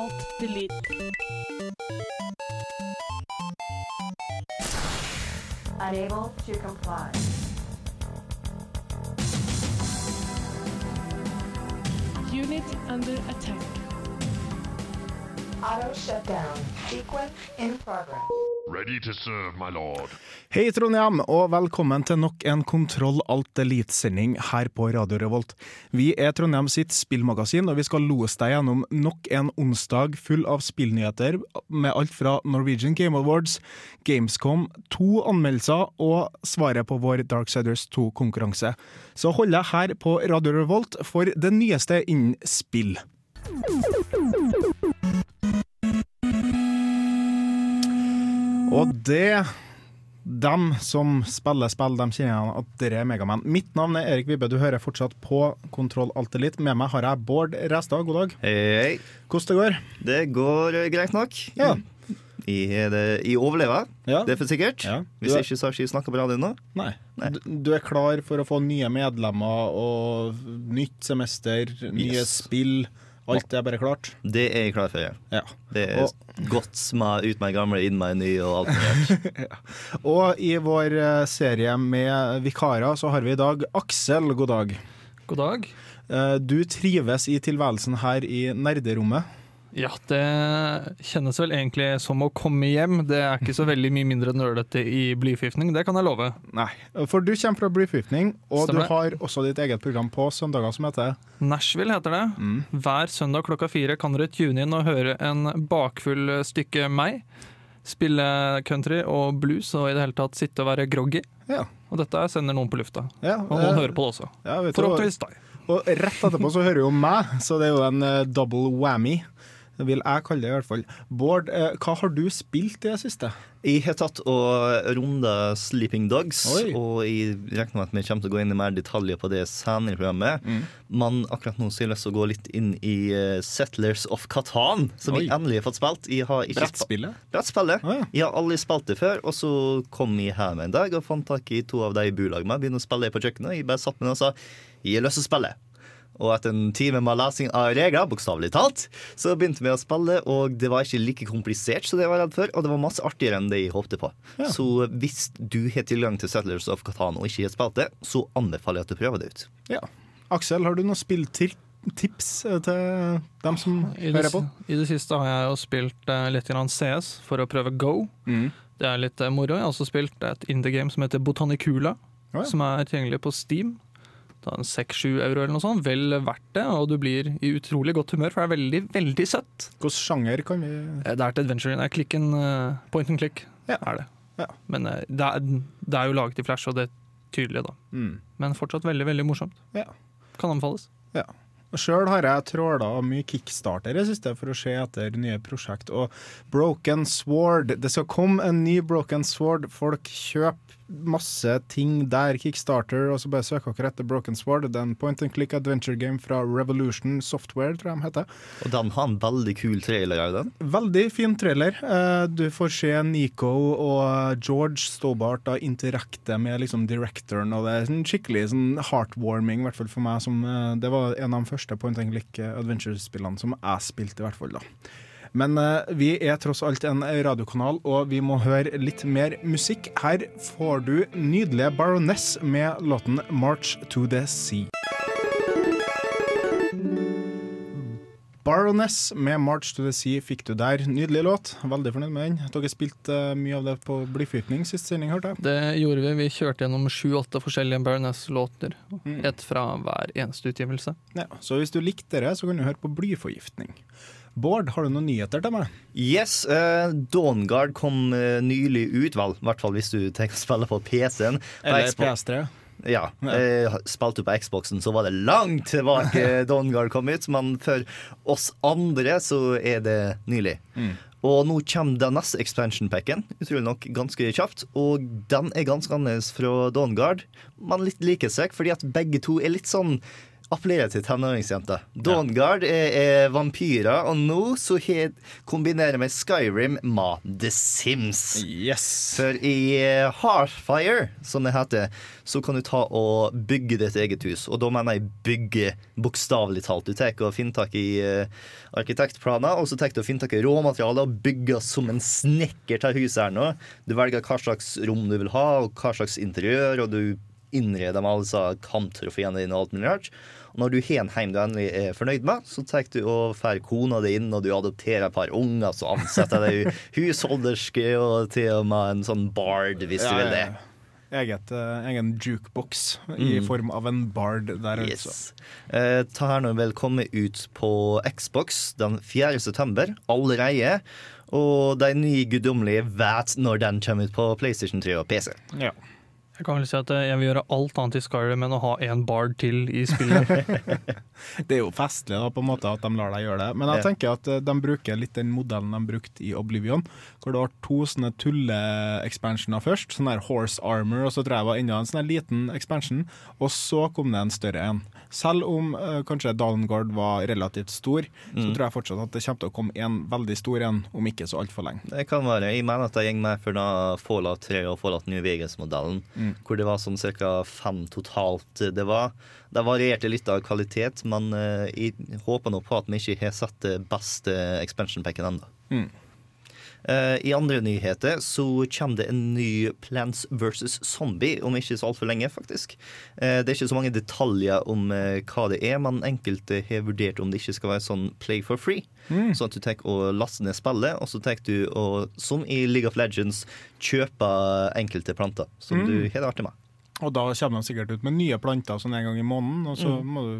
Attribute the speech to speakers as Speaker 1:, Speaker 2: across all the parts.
Speaker 1: Alt, delete.
Speaker 2: Unable to comply.
Speaker 1: Unit under attack.
Speaker 2: Auto shutdown. Sequence in progress.
Speaker 3: Ready to serve, my lord.
Speaker 4: Hei Trondheim, og velkommen til nok en Kontroll Alt Elite-sending her på Radio Revolt. Vi er Trondheim sitt spillmagasin, og vi skal lose deg gjennom nok en onsdag full av spillnyheter med alt fra Norwegian Game Awards, Gamescom, to anmeldelser og svaret på vår Darksiders 2-konkurranse. Så hold deg her på Radio Revolt for det nyeste innen spill. Og det dem som spiller spill, de kjenner igjen at dere er Megaman. Mitt navn er Erik Vibbe, du hører fortsatt på Kontroll alltid litt. Med meg har jeg Bård Restad, god dag.
Speaker 5: Hei.
Speaker 4: Hvordan det går?
Speaker 5: Det går greit nok.
Speaker 4: Ja.
Speaker 5: Jeg, er det, jeg overlever,
Speaker 4: Ja.
Speaker 5: det er for sikkert.
Speaker 4: Ja.
Speaker 5: Hvis
Speaker 4: er-
Speaker 5: ikke så har ikke jeg snakka på radioen nå.
Speaker 4: Nei.
Speaker 5: Nei.
Speaker 4: Du, du er klar for å få nye medlemmer og nytt semester, nye
Speaker 5: Yes.
Speaker 4: spill. Alt er bare klart?
Speaker 5: Det er jeg klar for. Ja.
Speaker 4: Ja.
Speaker 5: Det er godt med ut meg gamle, inn meg ny og alt mulig.
Speaker 4: Og i vår eh, serie med vikarer så har vi i dag Aksel, god dag.
Speaker 6: God dag.
Speaker 4: Eh, Du trives i tilværelsen her i nerderommet.
Speaker 6: Ja, det kjennes vel egentlig som å komme hjem. Det er ikke så veldig mye mindre nølete i blyforgiftning, det kan jeg love.
Speaker 4: Nei, for du kommer fra Blyforgiftning, og
Speaker 6: Stemmer.
Speaker 4: du har også ditt eget program på søndager som heter
Speaker 6: Nashville heter det.
Speaker 4: Mm.
Speaker 6: Hver søndag klokka fire kan dere tune inn og høre en bakfull stykke meg. Spille country og blues og i det hele tatt sitte og være groggy.
Speaker 4: Ja.
Speaker 6: Og dette sender noen på lufta.
Speaker 4: ja
Speaker 6: Og noen
Speaker 4: eh,
Speaker 6: hører på det også.
Speaker 4: Ja,
Speaker 6: Forhåpentligvis deg.
Speaker 4: og rett etterpå så hører jo meg, så det er jo en eh, double whammy. Vil jeg kalle det i hvert fall. Bård, eh, hva har du spilt i det siste?
Speaker 5: Jeg har tatt og runda Sleeping Dogs,
Speaker 4: Oi.
Speaker 5: og jeg regner med at vi kommer til å gå inn i mer detaljer på det senere i programmet.
Speaker 4: Mm.
Speaker 5: Men akkurat nå så har jeg lyst til å gå litt inn i eh, Settlers of Catan, som
Speaker 4: Oi.
Speaker 5: jeg endelig har fått spilt.
Speaker 4: Brettspillet?
Speaker 5: Brettspillet.
Speaker 4: Å, ja.
Speaker 5: Jeg har aldri spilt det før, og så kom jeg hjem en dag og fant tak i to av de i bolaget med. Begynte å spille det på kjøkkenet. Jeg bare satt med det og sa jeg har lyst til å spille. Og etter en time med lesing av regler, bokstavelig talt, så begynte vi å spille, og det var ikke like komplisert som det jeg var redd for, og det var masse artigere enn det jeg håpte på.
Speaker 4: Ja.
Speaker 5: Så hvis du har tilgang til Settlers of Catan og ikke har spilt det, så anbefaler jeg at du prøver det ut.
Speaker 4: Ja. Aksel, har du noen spilltips eh, til dem som
Speaker 6: det,
Speaker 4: hører på?
Speaker 6: I det siste har jeg jo spilt eh, litt CS for å prøve Go.
Speaker 4: Mm.
Speaker 6: Det er litt eh, moro. Jeg har også spilt et indie-game som heter Botanicula,
Speaker 4: oh, ja.
Speaker 6: som er tilgjengelig på Steam. 6-7 euro eller noe sånt. Vel verdt det, og du blir i utrolig godt humør, for det er veldig, veldig søtt.
Speaker 4: Hvilken sjanger kan vi
Speaker 6: Eh, Det er et adventure. Det er klikken, eh, point and click,
Speaker 4: Ja.
Speaker 6: er det.
Speaker 4: Ja.
Speaker 6: Men eh, det er, det er jo laget i Flash, og det er tydelig, da.
Speaker 4: mm.
Speaker 6: Men fortsatt veldig, veldig morsomt.
Speaker 4: Ja.
Speaker 6: Kan anbefales.
Speaker 4: Sjøl har jeg tråla mye kickstarter i siste for å se etter nye prosjekt. Og Broken Sword Det skal komme en ny Broken Sword. Folk kjøper masse ting der. Kickstarter, og så bare søker dere etter Broken Sword. Det er en point and click adventure game fra Revolution Software, tror jeg de heter.
Speaker 5: Og den har en veldig kul trailer òg, den.
Speaker 4: Veldig fin trailer. Eh, Du får se Nico og George Stobart da interakte med liksom directoren, og det er sånn skikkelig sånn heartwarming, i hvert fall for meg. Som, eh, det var en av de første point and click adventure-spillene som jeg spilte, i hvert fall da. Men eh, vi er tross alt en radiokanal, og vi må høre litt mer musikk. Her får du nydelige Baroness med låten 'March to the Sea'. Baroness med 'March to the Sea' fikk du der. Nydelig låt. Veldig fornøyd med den. Dere spilte eh, mye av det på blyforgiftning sist sending, hørte jeg.
Speaker 6: Det gjorde vi. Vi kjørte gjennom sju-åtte forskjellige Baroness-låter.
Speaker 4: Mm.
Speaker 6: Ett fra hver eneste utgivelse.
Speaker 4: Ja, så hvis du likte det, så kan du høre på blyforgiftning. Bård, har du noen nyheter til meg?
Speaker 5: Yes, uh, Dawnguard kom uh, nylig ut, vel, i hvert fall hvis du tenker å spille på PC-en.
Speaker 4: Eller PS3?
Speaker 5: Ja. Eh, spilte på Xboxen, så var det langt tilbake Dongard kom ut, men for oss andre så er det nylig.
Speaker 4: Mm.
Speaker 5: Og nå kommer den neste expansion packen, utrolig nok ganske kjapt. Og den er ganske annerledes fra Dongard, men litt like seg, fordi at begge to er litt sånn appellerer til tenåringsjenter. Dawnguard er, er vampyrer, og nå så he- kombinerer vi Skyrim med The Sims.
Speaker 4: Yes.
Speaker 5: For i eh, Heartfire, som det heter, så kan du ta og bygge ditt eget hus. Og da mener jeg bygge bokstavelig talt. Du tar og finner tak i eh, arkitektplaner, og så tar du og finner tak i råmaterialer og bygger som en snekker til huset her nå. Du velger hva slags rom du vil ha, og hva slags interiør, og du innreder med alle disse kamptrofeene dine og alt mulig rart. Og når du har en heim du endelig er fornøyd med, så tar du og får kona di inn, og du adopterer et par unger, så ansetter deg husholderske og til og med en sånn bard, hvis du vil det.
Speaker 4: Eget, eh, egen jukebox i form av en bard der altså.
Speaker 5: Yes. Eh, ta her nå vel komme ut på Xbox den 4. september allerede. Og de nye guddommelige vet når den kommer ut på PlayStation 3 og PC.
Speaker 4: Ja.
Speaker 6: Jeg kan vel si at eh, jeg vil gjøre alt annet i Skyrim enn å ha en bard til i spillet.
Speaker 4: Det er jo festlig da, på en måte at de lar deg gjøre det. Men jeg tenker at eh, de bruker litt den modellen de brukte i Oblivion, hvor det var to sånne tulle-expansioner først. Sånn der Horse Armor, og så tror jeg var enda en sånn liten expansion. Og så kom det en større en. Selv om uh, kanskje Dalengard var relativt stor, så tror jeg fortsatt at det kommer til å komme en veldig stor en om ikke så altfor lenge.
Speaker 5: Det kan være. Jeg mener at det går med for da Fallout 3 og Fallout New Vegas-modellen, hvor det var sånn ca. fem totalt det var. Det varierte litt av kvalitet, men uh, jeg håper nå på at vi ikke har sett det beste expansion packen ennå.
Speaker 4: Mm.
Speaker 5: Eh, I andre nyheter så kommer det en ny Plants vs. Zombie om ikke så altfor lenge, faktisk. Eh, det er ikke så mange detaljer om eh, hva det er, men enkelte har vurdert om det ikke skal være sånn play for free. Sånn at du tar og laster ned spillet, og så tar du og, som i League of Legends, kjøper enkelte planter som du har det artig med.
Speaker 4: Og da kommer de sikkert ut med nye planter sånn en gang i måneden, og så må du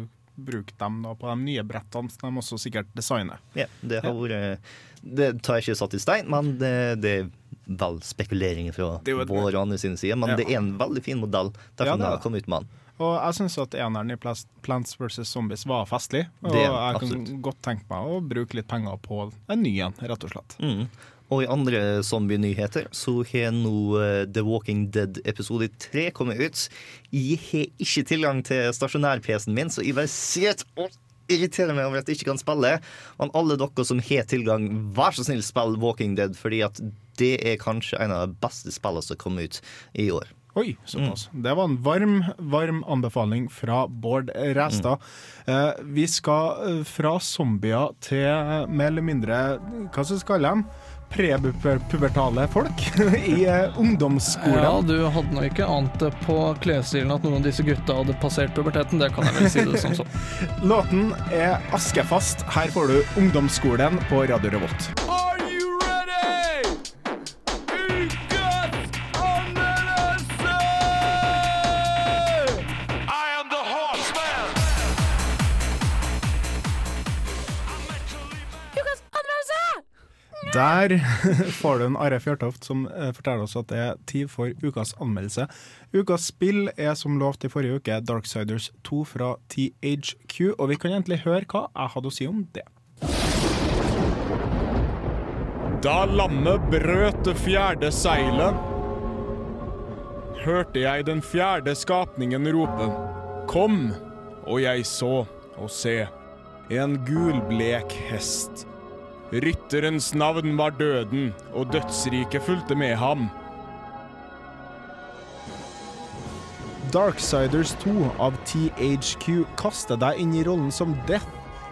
Speaker 4: bruke dem da på de nye brettene som de også sikkert designer.
Speaker 5: Ja, det har vært Det tar jeg ikke satt i stein, men det, det er vel spekuleringer fra
Speaker 4: et-
Speaker 5: vår og andre sine side. Men
Speaker 4: Ja.
Speaker 5: det er en veldig fin modell
Speaker 4: Ja,
Speaker 5: dersom
Speaker 4: det
Speaker 5: har kommet ut med den.
Speaker 4: Og jeg syns at eneren i Plants vs. Zombies var festlig. Og
Speaker 5: Det,
Speaker 4: jeg kan godt tenke meg å bruke litt penger på en ny en, rett og slett.
Speaker 5: Mm. Og i andre zombie-nyheter så har nå eh, The Walking Dead episode 3 kommet ut. Jeg har ikke tilgang til stasjonær-PC-en min, så jeg bare sitter og irriterer meg over at jeg ikke kan spille. Men alle dere som har tilgang, vær så snill spill Walking Dead, fordi at det er kanskje en av de beste spillene som kom ut i år.
Speaker 4: Oi, såpass. Det var en varm, varm anbefaling fra Bård Ræstad. Eh, vi skal eh, fra zombier til eh, mer eller mindre Hva skal vi kalle dem? Prepubertale folk i eh, ungdomsskolen.
Speaker 6: Ja, du hadde nå ikke ant det på klesstilen at noen av disse gutta hadde passert puberteten, det kan jeg vel si det som så.
Speaker 4: Låten er askefast. Her får du Ungdomsskolen på Radio Revolt. Der får du en Are Fjørtoft som eh, forteller oss at det er tid for ukas anmeldelse. Ukas spill er som lovt i forrige uke Darksiders 2 fra THQ, og vi kan egentlig høre hva jeg hadde å si om det. Da landet brøt det fjerde seilet, hørte jeg den fjerde skapningen rope. Kom, og jeg så og se. En gulblek hest. Rytterens navn var døden, og dødsriket fulgte med ham. Darksiders 2 av THQ kaster deg inn i rollen som Death,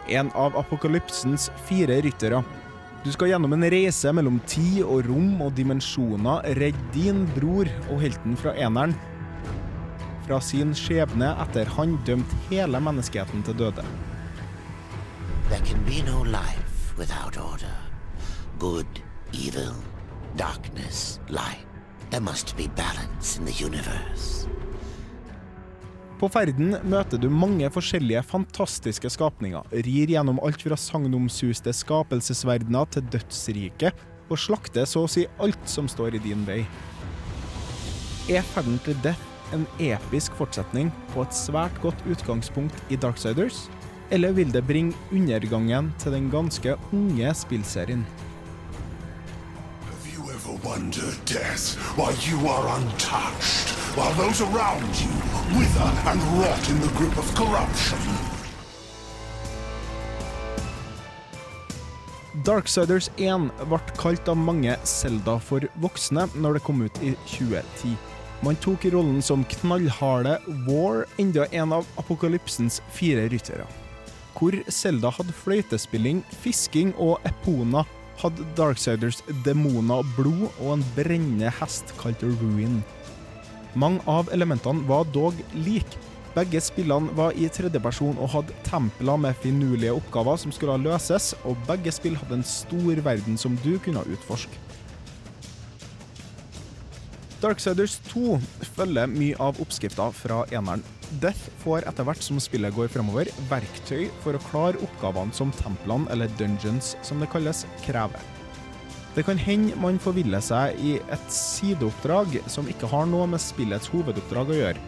Speaker 4: en av apokalypsens fire ryttere. Du skal gjennom en reise mellom tid og rom og dimensjoner redde din bror og helten fra eneren fra sin skjebne etter han dømte hele menneskeheten til døde.
Speaker 7: There can be no life without order. Good, evil, darkness, light. There must be balance in the universe.
Speaker 4: På ferden møter du mange forskjellige fantastiske skapninger, rir gjennom alt fra sagnomsuste skapelsesverdener til dødsriket, og slakter så å si alt som står i din vei. Er ferden til Death en episk fortsetning på et svært godt utgangspunkt i Darksiders, eller vil det bringe undergangen til den ganske unge spillserien? Darksiders 1 ble kalt av mange Selda for voksne når det kom ut i 2010. Man tok rollen som knallharde War, enda en av apokalypsens fire ryttere. Hvor Zelda hadde fløytespilling, fisking og epona, hadde Darksiders demoner, blod og en brennende hest kalt Ruin. Mange av elementene var dog like. Begge spillene var i tredjeperson og hadde templer med finurlige oppgaver som skulle løses, og begge spill hadde en stor verden som du kunne utforske. Darksiders 2 følger mye av oppskrifta fra eneren. Death får etter hvert som spillet går fremover, verktøy for å klare oppgavene som templene, eller dungeons som det kalles, krever. Det kan hende man forviller seg i et sideoppdrag som ikke har noe med spillets hovedoppdrag å gjøre.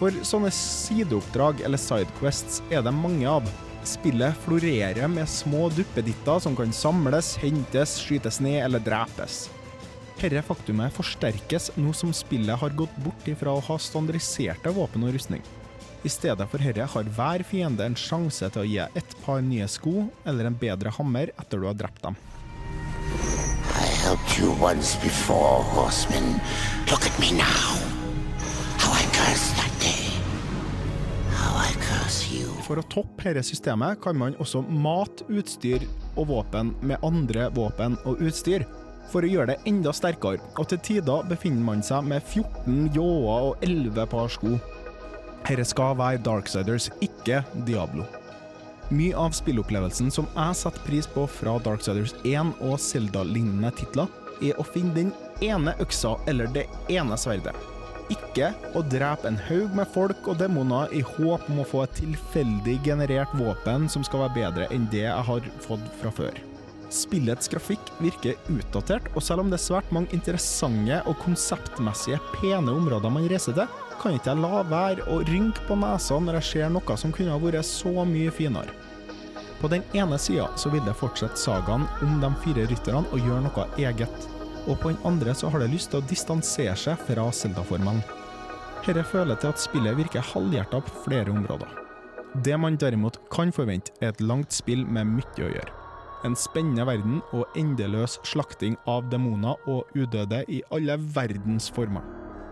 Speaker 4: For sånne sideoppdrag eller sidequests er det mange av. Spillet florerer med små duppeditter som kan samles, hentes, skytes ned eller drepes. Dette faktumet forsterkes nå som spillet har gått bort ifra å ha standardiserte våpen og rustning. I stedet for dette har hver fiende en sjanse til å gi et par nye sko eller en bedre hammer etter du har drept dem. For å toppe dette systemet kan man også mate utstyr og våpen med andre våpen og utstyr, for å gjøre det enda sterkere, og til tider befinner man seg med 14 ljåer og 11 par sko. Dette skal være Darksiders, ikke Diablo. Mye av spillopplevelsen som jeg setter pris på fra Darksiders 1 og Zelda-lignende titler, er å finne den ene øksa eller det ene sverdet. Ikke å drepe en haug med folk og demoner i håp om å få et tilfeldig generert våpen som skal være bedre enn det jeg har fått fra før. Spillets grafikk virker utdatert, og selv om det er svært mange interessante og konseptmessige pene områder man reiser til, kan ikke jeg la være å rynke på nesa når jeg ser noe som kunne ha vært så mye finere. På den ene sida så vil det fortsette sagaen om de fire rytterne og gjøre noe eget, og på den andre så har det lyst til å distansere seg fra Zelda-formen. Dette føler til at spillet virker halvhjerta på flere områder. Det man derimot kan forvente, er et langt spill med mye å gjøre. En spennende verden og endeløs slakting av demoner og udøde i alle verdens former.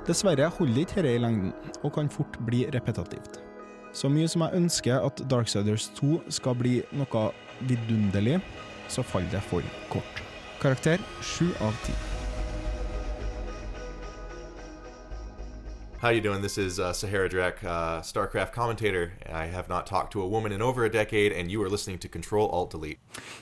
Speaker 4: Dessverre holder ikke dette i lengden, og kan fort bli repetativt. Så mye som jeg ønsker at Darksiders 2 skal bli noe vidunderlig, så faller det for kort. Karakter 7 av 10.
Speaker 8: How you doing? This is uh, Sahara Drek, uh, StarCraft commentator. I have not talked to a woman in over a decade, and you are listening to Control Alt Delete.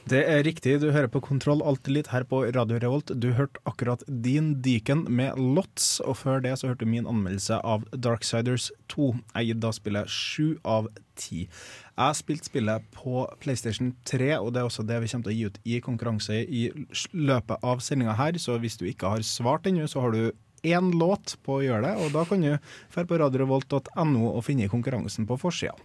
Speaker 4: Det er riktig, du hører på Kontroll Alt Delete her på Radio Revolt. Du hørte akkurat din Deacon med Lots, og før det så hørte du min anmeldelse av Darksiders 2. Jeg gir da spillet 7 av 10. Jeg spilte spillet på PlayStation 3, og det er også det vi kommer til å gi ut i konkurranse i løpet av sendinga her, så hvis du ikke har svart ennå, så har du én låt på å gjøre det, og da kan du dra på radiorevolt.no og finne konkurransen på forsida.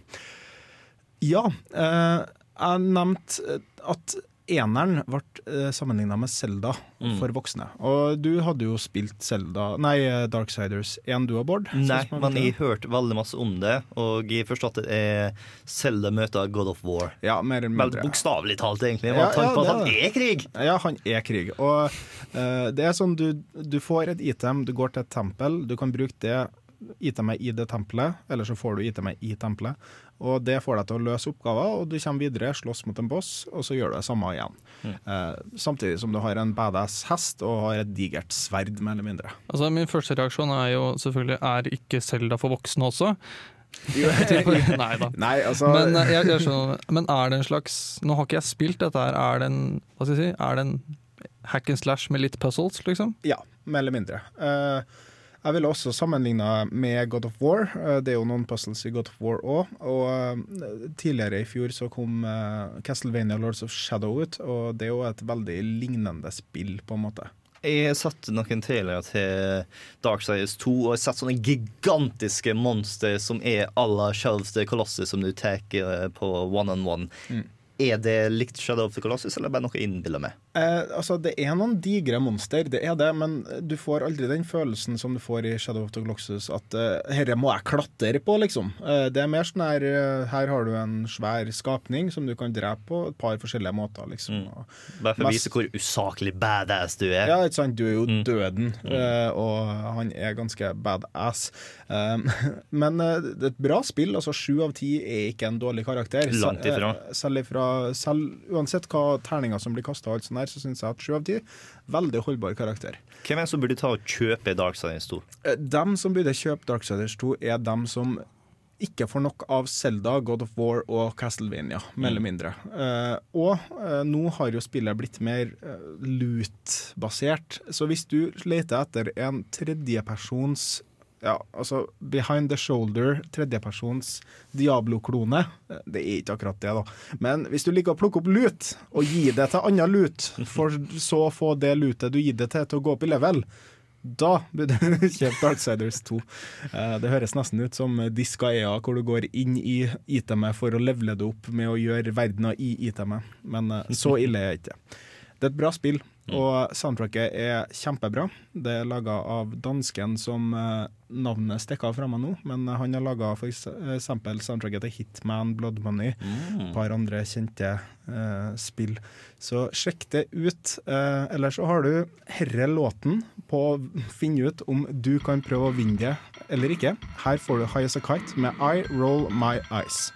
Speaker 4: Ja, eh, jeg nevnte at eneren ble eh, sammenligna med Selda
Speaker 5: Mm.
Speaker 4: for voksne. Og du hadde jo spilt Zelda, nei, eh, Darksiders 1 du og Bård?
Speaker 5: Nei,
Speaker 4: sånn
Speaker 5: men jeg hørte veldig masse om det, og jeg forstod at det er Zelda møter God of War.
Speaker 4: Ja, mer eller mindre.
Speaker 5: bokstavelig talt, egentlig.
Speaker 4: Ja,
Speaker 5: tanke på at han
Speaker 4: er
Speaker 5: er krig!
Speaker 4: Ja, han er krig. Og eh, det er sånn du, du får et item, du går til et tempel, du kan bruke det itemet i det tempelet, eller så får du itemet i tempelet. Og det får deg til å løse oppgaver, og du kommer videre, slåss mot en boss, og så gjør du det samme igjen. Eh, samtidig som du har en badass hest og har et digert sverd, mer eller mindre.
Speaker 6: Altså, min første reaksjon er jo selvfølgelig Er ikke Selda for voksne også? Nei da.
Speaker 4: Nei, altså
Speaker 6: Men, eh, jeg, jeg skjønner, men er det en slags Nå har ikke jeg spilt dette her. Er det en hva skal jeg si, er det en hack and slash med litt puzzles, liksom?
Speaker 4: Ja, mer eller mindre. Eh, jeg ville også sammenligne med God of War. Eh, det er jo noen puzzles i God of War òg. Og eh, tidligere i fjor så kom eh, Castlevania Lords of Shadow ut, og det er jo et veldig lignende spill, på en måte.
Speaker 5: Jeg sett noen trailere til Darksiders 2, og jeg sett sånne gigantiske monstre som er à la Shelves the Colossus, som du tar på one on one.
Speaker 4: Mm.
Speaker 5: Er det likt Shadow of the Colossus, eller bare noe jeg innbiller meg?
Speaker 4: Eh, altså, det er noen digre monster, det er det, men du får aldri den følelsen som du får i Shadow of the Gloxus, at eh, herre må jeg klatre på, liksom. Eh, det er mer sånn her eh, Her har du en svær skapning som du kan drepe på et par forskjellige måter, liksom. Mm.
Speaker 5: Bare for å vise hvor usaklig badass du er.
Speaker 4: Ja, ikke sant. Du er jo døden, eh, og han er ganske badass. Um, men eh, det er et bra spill. altså Sju av ti er ikke en dårlig karakter.
Speaker 5: Langt ifra.
Speaker 4: eh, Selv, ifra selv Uansett hva terninger som blir kasta, sånn her, så syns jeg at sju av ti veldig holdbar karakter.
Speaker 5: Hvem er det som burde ta og kjøpe Darksiders 2?
Speaker 4: De Dem som burde kjøpe Darksiders 2, er dem som ikke får nok av Zelda, God of War og Castlevania, mer eller mindre. Uh, og uh, nå har jo spillet blitt mer uh, loot-basert, så hvis du leter etter en tredjepersons ja, altså behind the shoulder, tredjepersons Diablo-klone. Det er ikke akkurat det, da. Men hvis du liker å plukke opp lut, og gi det til annen lut, for så å få det lutet du gir det til, til å gå opp i level, da burde du kjøpe Darksiders 2. Eh, Det høres nesten ut som Diska EA, hvor du går inn i itemet for å levele det opp med å gjøre verdena i itemet. Men eh, så ille er det ikke. Det er et bra spill, og soundtracket er kjempebra. Det er laga av dansken som eh, navnet stikker av fra meg nå, men eh, han har laga f.eks. soundtracket til Hitman, Blood Money, et par andre kjente eh, spill. Så sjekk det ut. Eh, Eller så har du herre låten på å finne ut om du kan prøve å vinne det eller ikke. Her får du High As A Kite med I Roll My Eyes.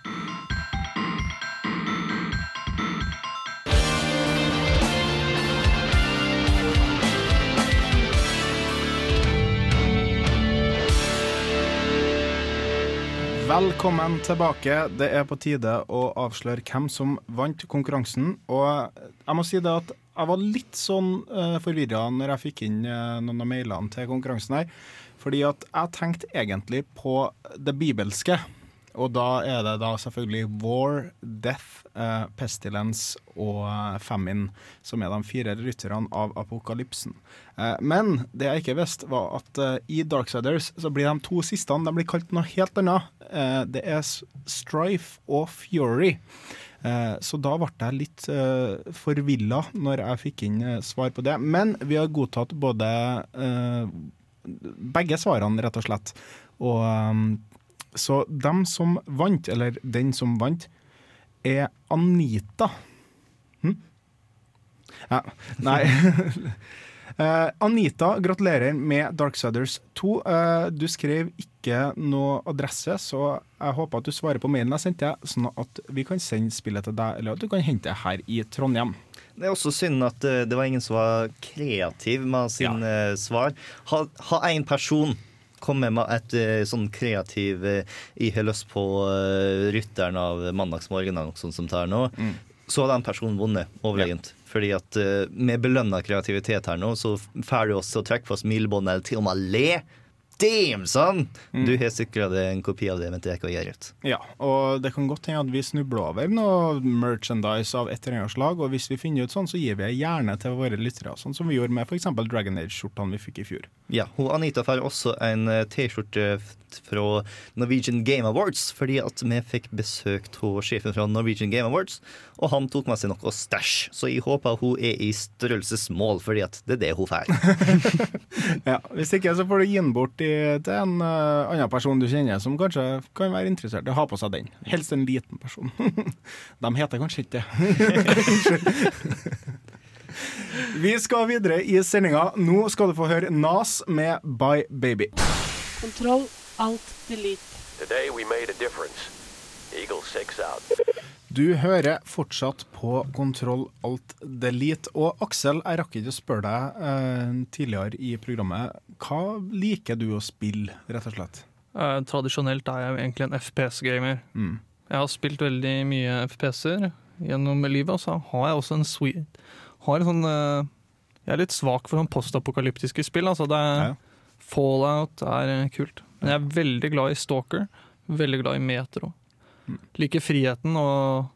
Speaker 4: Velkommen tilbake. Det er på tide å avsløre hvem som vant konkurransen. Og jeg må si det at jeg var litt sånn uh, forvirra når jeg fikk inn uh, noen av mailene til konkurransen her. Fordi at jeg tenkte egentlig på det bibelske. Og da er det da selvfølgelig War, Death, eh, Pestilence og eh, Famine som er de fire rytterne av apokalypsen. Eh, men det jeg ikke visste, var at eh, i Darksiders så blir de to siste de blir kalt noe helt annet. Eh, det er Strife og Fury. Eh, Så da ble jeg litt uh, forvilla når jeg fikk inn svar på det. Men vi har godtatt både begge svarene, rett og slett. Og um, så dem som vant, eller den som vant, er Anita. Hm? Ja, nei Uh, Anita, gratulerer med Darksiders 2. Uh, du skrev ikke noe adresse, så jeg håper at du svarer på mailen jeg sendte, sånn at vi kan sende spillet til deg, eller at du kan hente det her i Trondheim.
Speaker 5: Det er også synd at uh, det var ingen som var kreativ med sin eh, svar. Ha, en person komme med et eh, sånn kreativ Jeg har lyst på uh, rytteren av mandagsmorgen sånn som det er nå. Så har den personen vunnet overlegent. Fordi at uh, med belønna kreativitet her nå, så får du oss til å trekke på smilebåndet eller til og med le. Damn, son! Du har sikra deg en kopi av det, men det er ikke å gjøre ut.
Speaker 4: Ja, og det kan godt hende at vi snubler over noe merchandise av et eller annet slag, og hvis vi finner ut sånn, så gir vi det gjerne til våre lyttere, sånn som vi gjorde med f.eks. Dragon Age-skjortene vi fikk i fjor.
Speaker 5: Ja, hun Anita får også en eh, T-skjorte fra Norwegian Game Awards, fordi at vi fikk besøkt hun sjefen fra Norwegian Game Awards, og han tok med seg noe stæsj. Så jeg håper hun er i størrelsesmål, fordi at det er det hun får.
Speaker 4: Ja, Hvis ikke så får du gi den bort i, til en uh, annen person du kjenner som kanskje kan være interessert i å ha på seg den. Helst en liten person. De heter kanskje ikke det. Vi skal videre i sendinga. Nå skal du få høre Nas med Bye Baby.
Speaker 1: Kontroll, Alt Delete.
Speaker 3: Today we made a difference. Eagle 6 out.
Speaker 4: Du hører fortsatt på Kontroll Alt Delete. Og Aksel, jeg rakk ikke å spørre deg eh, tidligere i programmet. Hva liker du å spille, rett og slett?
Speaker 6: Eh, tradisjonelt er jeg egentlig en FPS-gamer.
Speaker 4: Mm.
Speaker 6: Jeg har spilt veldig mye FPS-er gjennom livet, og så har jeg også en sweet har en sånn, eh, Jeg er litt svak for sånn postapokalyptiske spill. Altså det er,
Speaker 4: Ja.
Speaker 6: Fallout er kult. Men jeg er veldig glad i Stalker. Veldig glad i Metro. Liker friheten og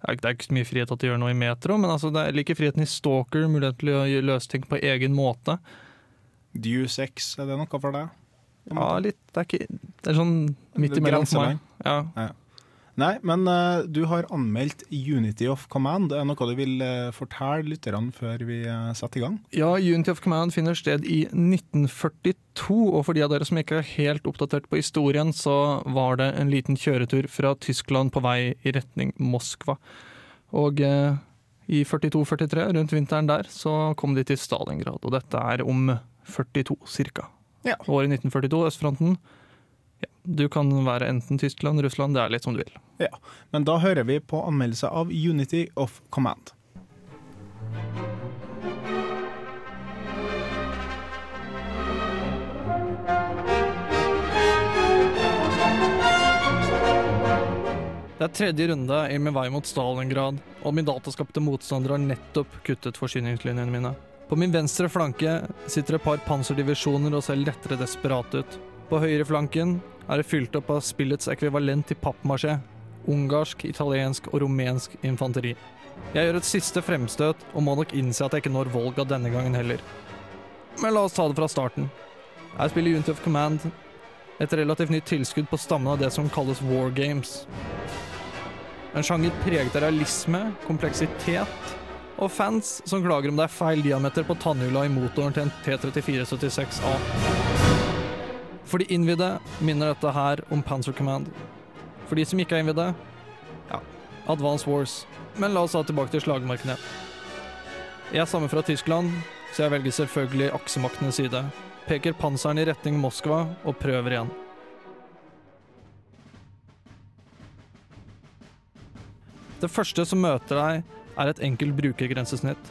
Speaker 6: Det er ikke så mye frihet at de gjør noe i Metro, men altså det er, jeg liker friheten i Stalker, muligheten til å løse ting på egen måte.
Speaker 4: Deus sex, er det noe for deg?
Speaker 6: Ja, litt. Det er, ikke, det er sånn midt imellom for meg.
Speaker 4: Ja.
Speaker 6: Ja.
Speaker 4: Nei, men uh, du har anmeldt Unity of Command. Er noe du vil uh, fortelle lytterne før vi uh, setter i gang?
Speaker 6: Ja, Unity of Command finner sted i 1942, og for de av dere som ikke er helt oppdatert på historien, så var det en liten kjøretur fra Tyskland på vei i retning Moskva. Og eh, i 42-43, rundt vinteren der, så kom de til Stalingrad, og dette er om 42 cirka.
Speaker 4: Ja.
Speaker 6: Året 1942, østfronten. Ja, du kan være enten Tyskland, Russland, det er litt som du vil.
Speaker 4: Ja. Men da hører vi på anmeldelse av Unity of Command.
Speaker 6: Det er tredje runde i min vei mot Stalingrad, og min dataskapte motstander har nettopp kuttet forsyningslinjene mine. På min venstre flanke sitter et par panserdivisjoner og ser lettere desperate ut. På høyreflanken er det fylt opp av spillets ekvivalent til pappmasjé. Ungarsk, italiensk og rumensk infanteri. Jeg gjør et siste fremstøt og må nok innse at jeg ikke når Volga denne gangen heller. Men la oss ta det fra starten. Jeg spiller Unity of Command, et relativt nytt tilskudd på stammen av det som kalles war games. En sjanger preget av realisme, kompleksitet og fans som klager om det er feil diameter på tannhjula i motoren til en T3476A. For de innvidde minner dette her om Panzer Command. For de som ikke er innvidde, ja, Advance Wars. Men la oss ta tilbake til slagmarkene. Jeg stammer fra Tyskland, så jeg velger selvfølgelig aksemaktenes side. Peker panseren i retning Moskva og prøver igjen. Det første som møter deg, er et enkelt brukergrensesnitt.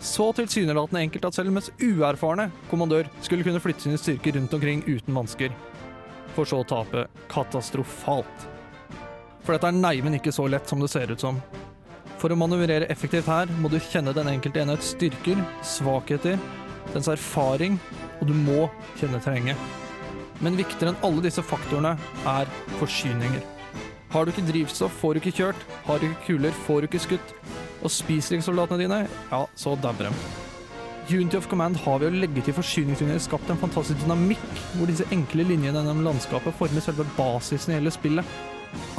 Speaker 6: Så tilsynelatende enkelt at selv mest uerfarne kommandør skulle kunne flytte sine styrker rundt omkring uten vansker. For så å tape katastrofalt. For dette er neimen ikke så lett som det ser ut som. For å manøvrere effektivt her må du kjenne den enkelte enhets styrker, svakheter, dens erfaring, og du må kjenne terrenget. Men viktigere enn alle disse faktorene er forsyninger. Har du ikke drivstoff, får du ikke kjørt. Har du ikke kuler, får du ikke skutt. Og spiser ikke soldatene dine, ja, så dauer dem. Unity of Command har ved å legge til forsyningslinjer skapt en fantastisk dynamikk, hvor disse enkle linjene gjennom landskapet former selve basisen i hele spillet.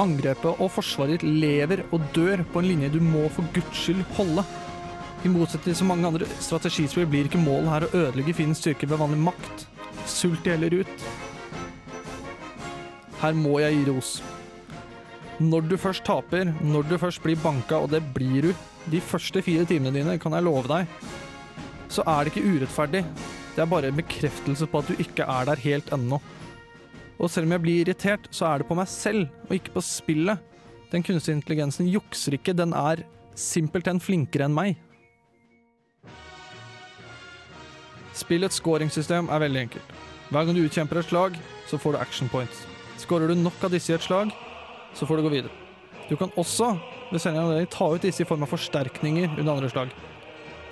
Speaker 6: Angrepet og forsvaret ditt lever og dør på en linje du må for guds skyld holde. I motsetning til mange andre strategispill blir ikke målet her å ødelegge fiendens styrke ved vanlig makt. Sult de heller ut. Her må jeg gi ros. Når du først taper, når du først blir banka, og det blir du, de første fire timene dine, kan jeg love deg, så er det ikke urettferdig. Det er bare en bekreftelse på at du ikke er der helt ennå. Og selv om jeg blir irritert, så er det på meg selv, og ikke på spillet. Den kunstige intelligensen jukser ikke, den er simpelthen flinkere enn meg. Spillets scoringssystem er veldig enkelt. Hver gang du utkjemper et slag, så får du action points. Skårer du nok av disse i et slag, så får du gå videre. Du kan også ved senere anledning ta ut disse i form av forsterkninger under andre slag.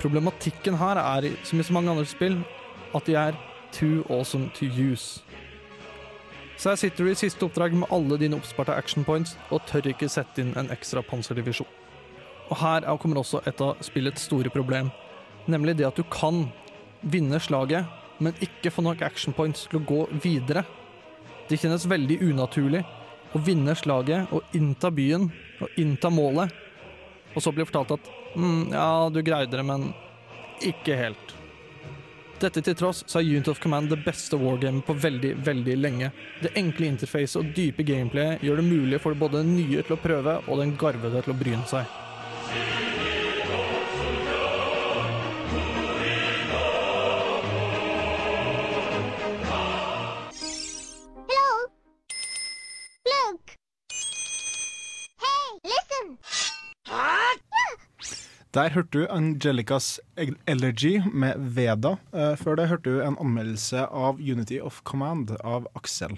Speaker 6: Problematikken her er, som i så mange andre spill, at de er too awesome to use. Så her sitter du i siste oppdrag med alle dine oppsparte action points og tør ikke sette inn en ekstra panserdivisjon. Og her er- kommer også et av spillets store problem, nemlig det at du kan vinne slaget, men ikke få nok action points til å gå videre. Det kjennes veldig unaturlig å vinne slaget og innta byen og innta målet, og så blir fortalt at mm, ja, du greide det, men ikke helt. Dette til tross så er Unit of Command det beste wargamet på veldig, veldig lenge. Det enkle interfacet og dype gameplayet gjør det mulig for både den nye til å prøve og den garvede til å bryne seg.
Speaker 4: Der hørte du Angelicas Elegy med Veda. Eh, Før det hørte du en anmeldelse av Unity of Command av Aksel.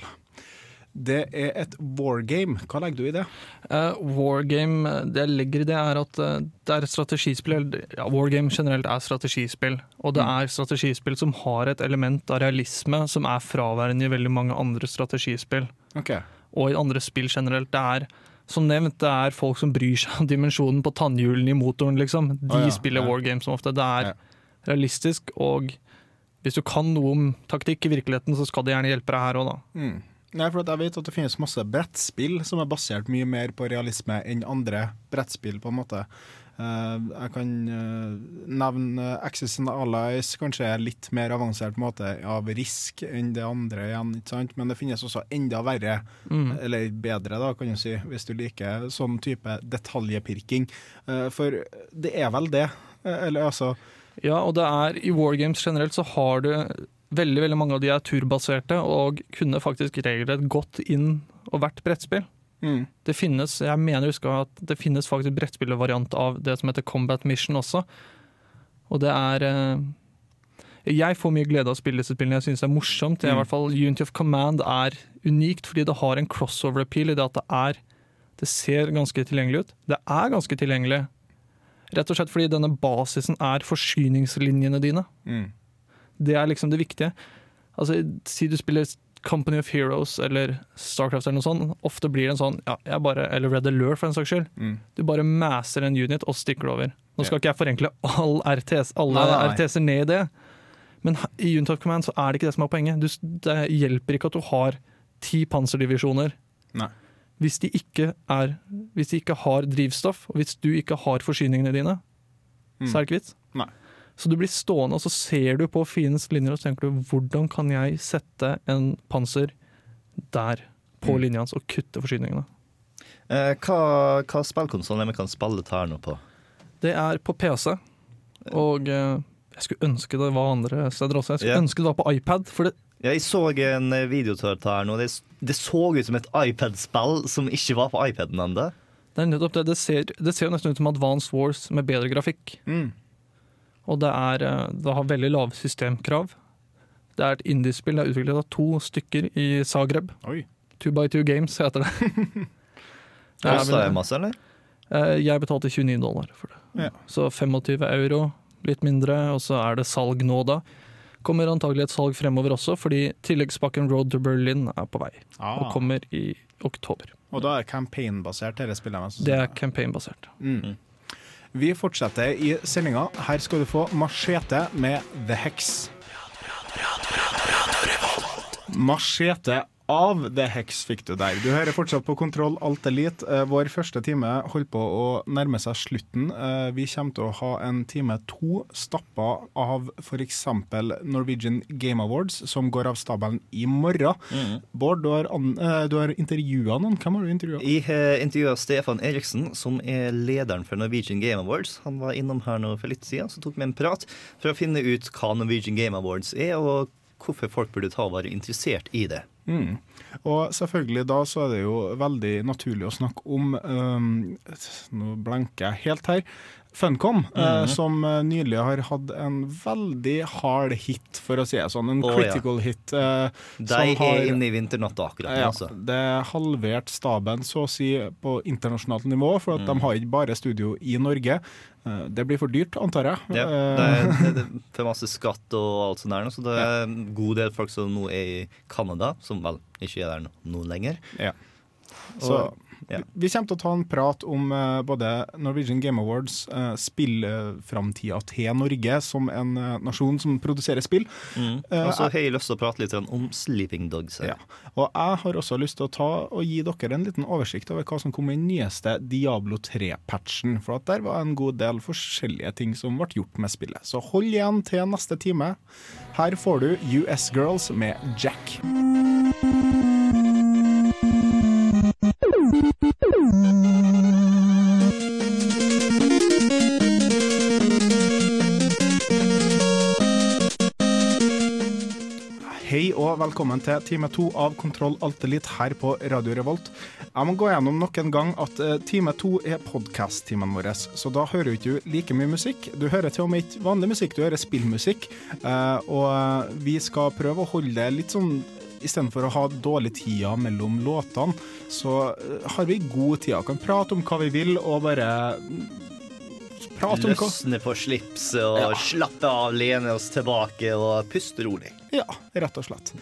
Speaker 4: Det er et wargame. Hva legger du i det?
Speaker 6: Uh, wargame, det jeg legger i det, er at eh, det er et strategispill. Ja, wargame generelt er strategispill. Og det er strategispill som har et element av realisme som er fraværende i veldig mange andre strategispill.
Speaker 4: Okay.
Speaker 6: Og i andre spill generelt. Det er som nevnt, det er folk som bryr seg om dimensjonen på tannhjulene i motoren, liksom. De
Speaker 4: oh, ja,
Speaker 6: spiller
Speaker 4: ja.
Speaker 6: wargames som ofte. Det er
Speaker 4: Ja.
Speaker 6: realistisk, og hvis du kan noe om taktikk i virkeligheten, så skal det gjerne hjelpe deg her òg, da.
Speaker 4: Mm. Nei, for jeg vet at det finnes masse brettspill som er basert mye mer på realisme enn andre brettspill, på en måte. Eh, jeg kan eh, nevne Access and Allies, kanskje litt mer avansert måte av risk enn det andre igjen, ikke sant? men det finnes også enda verre,
Speaker 6: Mm.
Speaker 4: eller bedre, da, kan du si, hvis du liker sånn type detaljepirking. Eh, for det er vel det, eller altså
Speaker 6: Ja, og det er i wargames generelt så har du veldig veldig mange av de er turbaserte og kunne faktisk regelrett gått inn og vært brettspill.
Speaker 4: Mm.
Speaker 6: Det finnes, jeg mener jeg husker at det finnes faktisk brettspillervariant av det som heter Combat Mission også. Og det er eh, Jeg får mye glede av å spille disse spillene. Jeg syns det er morsomt. Mm. i hvert fall Unity of Command er unikt fordi det har en crossover appeal i det at det er Det ser ganske tilgjengelig ut. Det er ganske tilgjengelig. Rett og slett fordi denne basisen er forsyningslinjene dine.
Speaker 4: Mm.
Speaker 6: Det er liksom det viktige. Altså, Si du spiller Company of Heroes eller Starcraft eller noe sånt. Ofte blir det en sånn, ja, jeg bare, eller Red Alert for en saks skyld.
Speaker 4: Mm.
Speaker 6: Du bare maser en unit og stikker det over. Nå skal ikke jeg forenkle all RTS, alle. RTS-er ned i det, men i Unit of Command så er det ikke det som er poenget. Du, det hjelper ikke at du har ti panserdivisjoner.
Speaker 4: Nei.
Speaker 6: Hvis de, er, hvis de ikke har drivstoff, og hvis du ikke har forsyningene dine,
Speaker 4: Mm.
Speaker 6: så er det ikke vits.
Speaker 4: Nei.
Speaker 6: Så du blir stående og så ser du på fiendens linjer og så tenker du hvordan kan jeg sette en panser der på
Speaker 4: Mm.
Speaker 6: linja hans og kutte forsyningene.
Speaker 5: Eh, hva hva spillkonsoll er vi kan spille dette her nå på?
Speaker 6: Det er på PC, og eh, jeg skulle ønske det var andre steder også. Jeg skulle
Speaker 5: yeah.
Speaker 6: ønske det var på iPad, for det,
Speaker 5: Jeg så en eh, video til dette her nå. Det, det så ut som et iPad-spill som ikke var på iPaden ennå.
Speaker 6: det er nettopp det. Det ser, det ser jo nesten ut som Advance Wars med bedre grafikk.
Speaker 4: Mm.
Speaker 6: Og det, er, eh, det har veldig lave systemkrav. Det er et indiespill det er utviklet av to stykker i Zagreb.
Speaker 4: Oi.
Speaker 6: Two by Two Games heter det.
Speaker 5: Kosta det masse, eller?
Speaker 6: Eh, Jeg betalte 29 dollar for det.
Speaker 4: Ja.
Speaker 6: Så 25 euro, litt mindre, og så er det salg nå da. Kommer antagelig et salg fremover også, fordi tilleggspakken Road to Berlin er på vei. Og
Speaker 4: Ah.
Speaker 6: kommer i oktober.
Speaker 4: Og da er campaign-basert dette spillet.
Speaker 6: Det er campaign-basert.
Speaker 4: Mm. Vi fortsetter i sendinga. Her skal du få Machete med The Hex. Machete av The Hex fikk du der. Du hører fortsatt på Kontroll Alt Elite. Eh, Vår første time holder på å nærme seg slutten. Eh, Vi kommer til å ha en time to stappa av f.eks. Norwegian Game Awards, som går av stabelen i morgen. Bård, du har, an, eh, du har intervjua noen. Hvem har du intervjua?
Speaker 5: Jeg har intervjua Stefan Eriksen, som er lederen for Norwegian Game Awards. Han var innom her nå for litt siden, så tok vi en prat for å finne ut hva Norwegian Game Awards er, og hvorfor folk burde ta og være interessert i det.
Speaker 4: Mm. Og selvfølgelig da så er det jo veldig naturlig å snakke om um, Nå blanker jeg helt her. Funcom, eh,
Speaker 5: Mhm.
Speaker 4: som eh, nylig har hatt en veldig hard hit, for å si det sånn. En
Speaker 5: ja.
Speaker 4: critical hit. eh,
Speaker 5: De
Speaker 4: som har-
Speaker 5: er inne i vinternatta akkurat
Speaker 4: ja,
Speaker 5: altså.
Speaker 4: det er halvert staben, så å si, på internasjonalt nivå, for at
Speaker 5: Mm.
Speaker 4: de har ikke bare studio i Norge. Eh, Det blir for dyrt, antar jeg.
Speaker 5: Ja,
Speaker 4: Eh,
Speaker 5: det er, det er for masse skatt og alt sånt der, så det er en god del folk som nå er i Canada, som vel ikke er der nå lenger.
Speaker 4: Ja. Så
Speaker 5: Og- ja.
Speaker 4: vi kommer til å ta en prat om eh, både Norwegian Game Awards, uh, spillframtida til Norge som en eh, nasjon som produserer spill.
Speaker 5: Mm. Og så har jeg lyst til å prate litt om Sleeping Dogs. her.
Speaker 4: Ja. Og jeg har også lyst til å ta og gi dere en liten oversikt over hva som kom i den nyeste Diablo 3-patchen. For at der var en god del forskjellige ting som ble gjort med spillet. Så hold igjen til neste time. Her får du US Girls med Jack. Og velkommen til time to av Kontroll Alt Elite her på Radio Revolt. Jeg må gå gjennom nok en gang at eh, time to er podkast-timen vår, så da hører du ikke like mye musikk. Du hører til og med ikke vanlig musikk, du hører spillmusikk. Eh, og eh, vi skal prøve å holde det litt sånn Istedenfor å ha dårlig tida mellom låtene, så har vi god tid. Kan prate om hva vi vil, og bare mm,
Speaker 5: Løsne på slipset og
Speaker 4: Ja.
Speaker 5: slappe av, lene oss tilbake og puste rolig.
Speaker 4: Ja, rett og slett.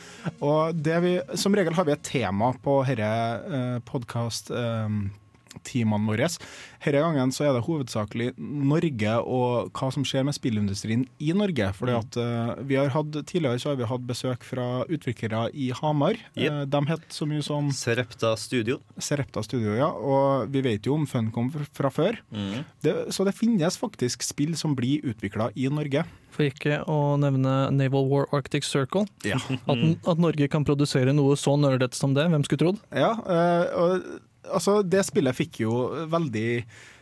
Speaker 4: Og vi, som regel har vi et tema på denne uh, podkast teamene våre. Denne gangen så er det hovedsakelig Norge og hva som skjer med spillindustrien i Norge. Fordi at uh, vi har hatt, Tidligere så har vi hatt besøk fra utviklere i Hamar.
Speaker 5: Yep.
Speaker 4: Eh, de het så mye som
Speaker 5: Serepta Studio.
Speaker 4: Serepta Studio, ja. Og vi vet jo om Funcom fra- fra før.
Speaker 5: Mm.
Speaker 4: Det, så det finnes faktisk spill som blir utvikla i Norge.
Speaker 6: For ikke å nevne Naval War Arctic Circle.
Speaker 4: Ja.
Speaker 6: At, at Norge kan produsere noe så nerdete som det, hvem skulle trodd?
Speaker 4: Ja, uh, og altså, det spillet fikk jo veldig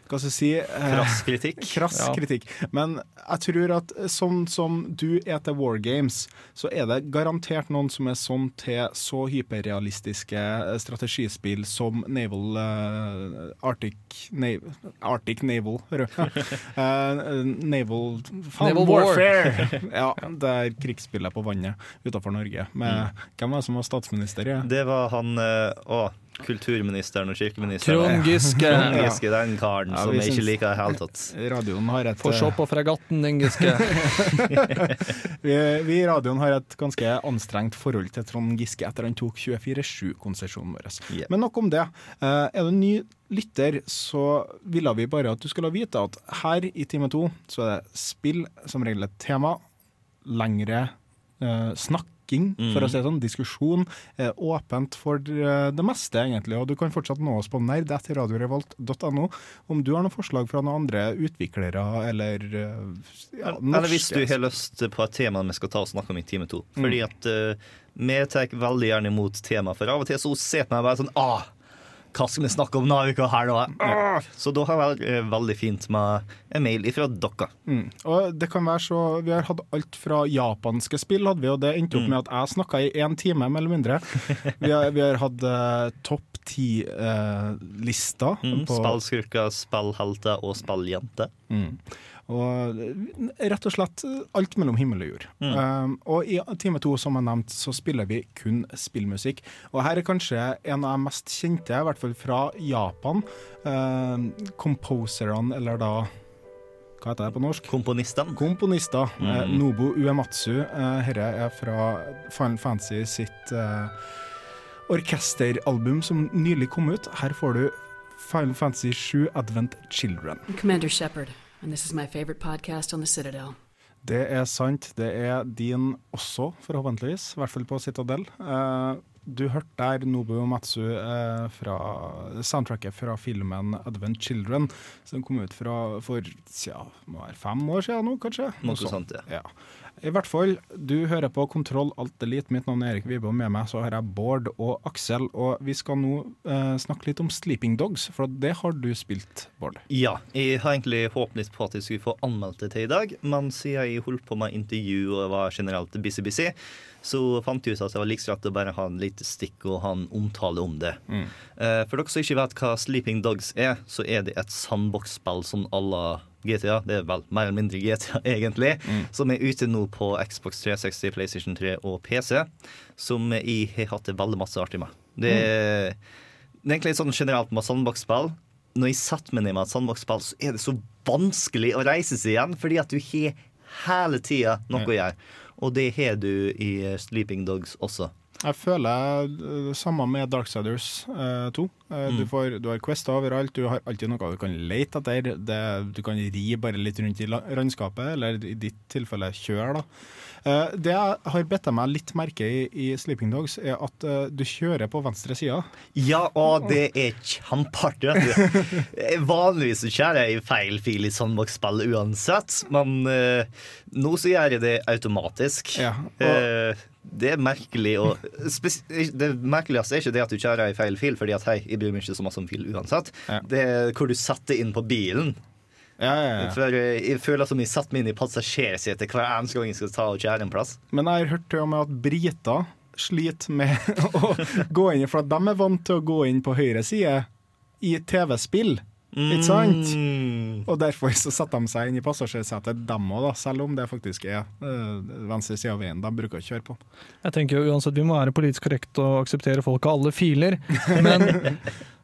Speaker 4: hva skal jeg si eh,
Speaker 5: Krass kritikk.
Speaker 4: Krass
Speaker 6: Ja.
Speaker 4: kritikk. Men jeg tror at sånn som du er til War Games, så er det garantert noen som er sånn til så hyperrealistiske eh, strategispill som Naval eh, Arctic Naval, Arctic Naval, hører du? Eh, Naval
Speaker 6: Naval
Speaker 4: Warfare! ja, det er krigsspillet på vannet utenfor Norge. Med, Hvem var det som var statsminister? Ja?
Speaker 5: Det var han eh, Å, kulturministeren og kirkeministeren.
Speaker 6: Trond Giske.
Speaker 5: Trond Giske, den karen
Speaker 4: Ja,
Speaker 5: som jeg ikke liker i det hele tatt.
Speaker 4: Radioen har et
Speaker 6: Få se på fregatten, din Giske.
Speaker 4: vi, vi i radioen har et ganske anstrengt forhold til Trond Giske etter han tok 24-7-konsesjonen vår.
Speaker 5: Yeah.
Speaker 4: Men nok om det. Eh, er du ny lytter, så ville vi bare at du skulle vite at her i time to så er det spill som regel et tema, lengre eh, snakking, for å si det sånn, diskusjon. Eh, åpent for eh, det meste, egentlig. Og du kan fortsatt nå oss på nerd.radiorevolt.no om du har noen forslag fra noen andre utviklere eller ja, norske.
Speaker 5: Eller hvis du har lyst på et tema vi skal ta og snakke om i time to.
Speaker 4: Mm.
Speaker 5: Fordi at uh, vi tar veldig gjerne imot tema, for av og til så sitter vi bare sånn ah, hva skal vi snakke om denne uka her, nå? Ah! Så da har det vært veldig fint med en mail ifra dere.
Speaker 4: Mm. Og det kan være så Vi har hatt alt fra japanske spill, hadde vi, og det endte
Speaker 5: Mm.
Speaker 4: opp med at jeg snakka i én time, mer eller mindre. Vi har, vi har hatt uh, topp ti-lista.
Speaker 5: Mm. Spillskurker, spillhelter og spilljenter.
Speaker 4: Mm. Og eh, rett og slett alt mellom himmel og jord.
Speaker 5: Mm.
Speaker 4: Um, og i time to, som jeg nevnte, så spiller vi kun spillmusikk. Og her er kanskje en av de mest kjente, i hvert fall fra Japan. Um, composerne, eller da Hva heter det på norsk?
Speaker 5: Komponistene.
Speaker 4: Komponister. Eh,
Speaker 5: Mm.
Speaker 4: Nobu Uematsu. Eh, Dette er fra Final Fantasy sitt eh, orkesteralbum som nylig kom ut. Her får du Final Fantasy 7 Advent Children.
Speaker 9: Commander Shepard, and this is my favorite podcast on the Citadel.
Speaker 4: Det er sant. Det er din også, forhåpentligvis. I hvert fall på Citadel. Uh, du hørte der Nobu Matsu eh, fra soundtracket fra filmen 'Advent Children', som kom ut fra for ja, må være fem år siden nå, kanskje?
Speaker 5: Noe sånt, ja.
Speaker 4: ja. I hvert fall, du hører på Kontroll Alt Elite. Mitt navn er Erik Vibe, og med meg så har jeg Bård og Aksel. Og vi skal nå eh, snakke litt om Sleeping Dogs, for det har du spilt, Bård.
Speaker 5: Ja, jeg har egentlig håpet på at jeg skulle få anmeldt det til i dag, men siden jeg holdt på med intervju og var generelt busy-busy, så fant jeg ut at det var like greit å bare ha en lite stikk og ha en omtale om det. Eh, For dere som ikke vet hva Sleeping Dogs er, så er det et sandbox-spill som alle GTA, det er vel mer eller mindre GTA egentlig, som er ute nå på Xbox 360, PlayStation 3 og PC, som jeg har hatt det veldig masse artig med. Det er, det er egentlig sånn generelt med sandbox-spill. Når jeg setter meg ned med et sandbox-spill, så er det så vanskelig å reise seg igjen, fordi at du har hele tida noe å gjøre. Og det har du i Sleeping Dogs også.
Speaker 4: Jeg føler det samme med Darksiders uh, 2. Uh, du,
Speaker 5: Mm.
Speaker 4: får, du har quester overalt, du har alltid noe du kan lete etter. Det, du kan ri bare litt rundt i la- landskapet, eller i ditt tilfelle kjøre. da. Uh, det jeg har bedt meg litt merke i, i Sleeping Dogs, er at uh, du kjører på venstre side.
Speaker 5: Ja, og det er kjempeartig. Vanligvis så kjører jeg i feil fil i sandbox-spill uansett, men uh, nå så gjør jeg det automatisk.
Speaker 4: Ja, og-
Speaker 5: uh, det er merkelig og Det merkeligste er ikke det at du kjører i feil fil, fordi at hei, jeg bryr meg ikke så masse om fil uansett. Det er hvor du setter inn på bilen.
Speaker 4: Ja, ja, ja.
Speaker 5: For jeg føler som de setter meg inn i passasjersetet hver eneste gang jeg skal ta og kjære en plass.
Speaker 4: Men jeg har hørt til og med at briter sliter med å gå inn, for at de er vant til å gå inn på høyre side i TV-spill. Ikke sant?
Speaker 5: Mm.
Speaker 4: Og derfor så setter de seg inn i passasjersetet, dem òg, selv om det faktisk er øh, venstre side av veien de bruker å kjøre på.
Speaker 6: Jeg tenker jo uansett Vi må være politisk korrekt og akseptere folk av alle filer. Men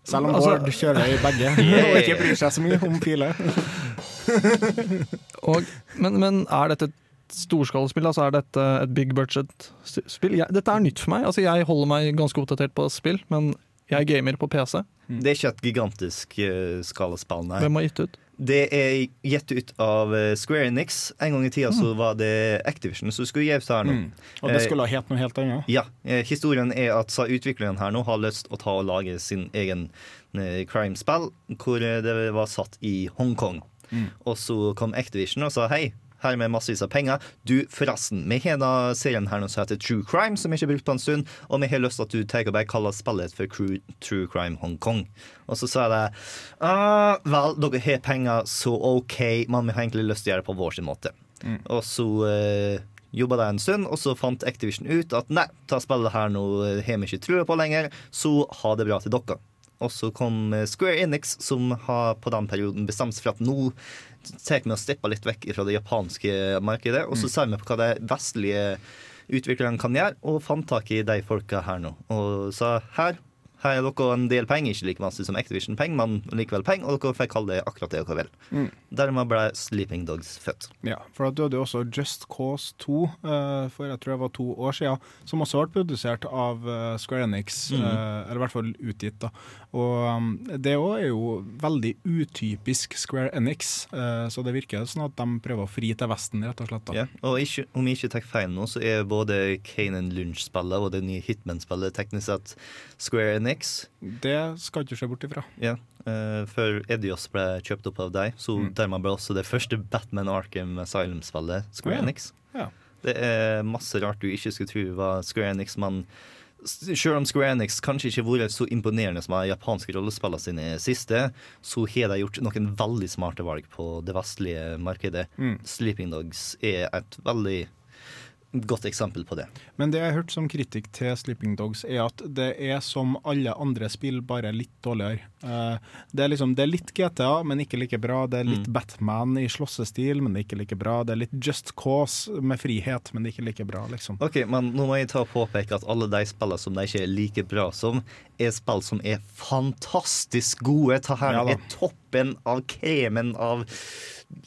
Speaker 4: Selv om
Speaker 6: Altså-
Speaker 4: Bård kjører i begge og ikke bryr seg så mye om filer.
Speaker 6: Men, men er dette et storskalaspill? Altså er dette et big budget-spill? Dette er nytt for meg. Altså jeg holder meg ganske oppdatert på spill, men jeg gamer på PC.
Speaker 5: Det er ikke et gigantisk uh, skalaspill, nei.
Speaker 6: Hvem har gitt ut?
Speaker 5: Det er gitt ut av eh, Square Enix. En gang i tida så var det Activision som skulle gi ut her nå.
Speaker 4: Mm. Og det skulle ha hett noe helt annet?
Speaker 5: Ja. eh, Historien er at utvikleren her nå har lyst å ta og lage sin egen eh, crime-spill, hvor eh, det var satt i Hongkong.
Speaker 4: Mm.
Speaker 5: Og så kom Activision og sa hei, her med massevis av penger. Du, forresten, vi har da serien her nå som heter True Crime, som vi ikke har brukt på en stund, og vi har lyst til at du tar og bare kaller spillet for Cru- True Crime Hong Kong. Og så sa jeg ah, vel, dere har penger, så OK, men vi har egentlig lyst til å gjøre det på vår sin måte.
Speaker 4: Mm.
Speaker 5: Og så eh, jobba det en stund, og så fant Activision ut at nei, ta spillet her nå eh, har vi ikke trua på lenger, så ha det bra til dere. Og så kom eh, Square Enix, som har på den perioden bestemt seg for at nå tar vi og stepper litt vekk fra det japanske markedet, og så ser vi på hva de vestlige utviklerne kan gjøre, og fant tak i de folka her nå. Og sa her, her er dere en del penger, ikke like masse som Activision-penger, men likevel penger, og dere får kalle det akkurat det dere vil.
Speaker 4: Mm.
Speaker 5: Dermed ble Sleeping Dogs født.
Speaker 4: Ja, for da døde jo også Just Cause 2 eh, for jeg tror det var to år siden, som også ble produsert av eh, Square Enix,
Speaker 5: mm.
Speaker 4: eh, eller i hvert fall utgitt. da. Og um, Det også er jo veldig utypisk Square Enix, så det virker sånn at de prøver å fri til Vesten, rett og slett. da.
Speaker 5: Ja, og ikke, om jeg ikke tar feil nå, så er både Kane Lunch-spillet og det nye Hitman-spillet teknisk sett Square Enix.
Speaker 4: Det skal du ikke se bort ifra.
Speaker 5: Ja, Uh, før Edios ble kjøpt opp av deg, så
Speaker 4: Mm.
Speaker 5: dermed ble også det første Batman Arkham Asylum-spillet Square
Speaker 4: oh,
Speaker 5: Enix.
Speaker 4: Ja.
Speaker 5: Det er masse rart du ikke skulle tro var Square Enix, men selv om Square Enix kanskje ikke har vært så imponerende som de japanske rollespillene sine siste, så har de gjort noen veldig smarte valg på det vestlige markedet.
Speaker 4: Mm.
Speaker 5: Sleeping Dogs er et veldig godt eksempel på det.
Speaker 4: Men det jeg har hørt som kritikk til Sleeping Dogs, er at det er som alle andre spill, bare litt dårligere. Eh, det, er liksom, det er litt GTA, men ikke like bra. Det er litt
Speaker 5: Mm.
Speaker 4: Batman i slåssestil, men det er ikke like bra. Det er litt Just Cause med frihet, men det er ikke like bra, liksom.
Speaker 5: Ok, men nå må jeg ta og påpeke at alle de spillene som de ikke er like bra som, er spill som er fantastisk gode. Ta her
Speaker 4: Ja
Speaker 5: er toppen av kremen av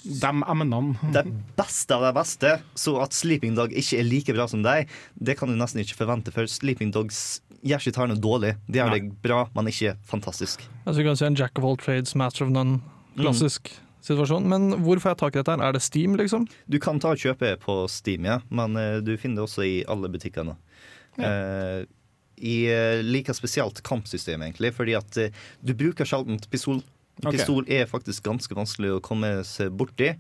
Speaker 4: De emnene.
Speaker 5: Det beste av det beste. Så at Sleeping Dog ikke er like bra som deg, det kan du nesten ikke forvente, for Sleeping Dogs gjør ikke tar noe dårlig. De gjør det bra, men ikke fantastisk.
Speaker 6: Altså, vi kan si en jack of all trades, master of none. Klassisk situasjon. Men hvor får jeg tak i dette? her? Er det Steam, liksom?
Speaker 5: Du kan ta og kjøpe på Steam, ja, men uh, du finner det også i alle butikkene. Ja. Uh, I uh, like spesielt kampsystemet, egentlig, fordi at du bruker sjelden pistol. Pistol er faktisk ganske vanskelig å komme seg borti.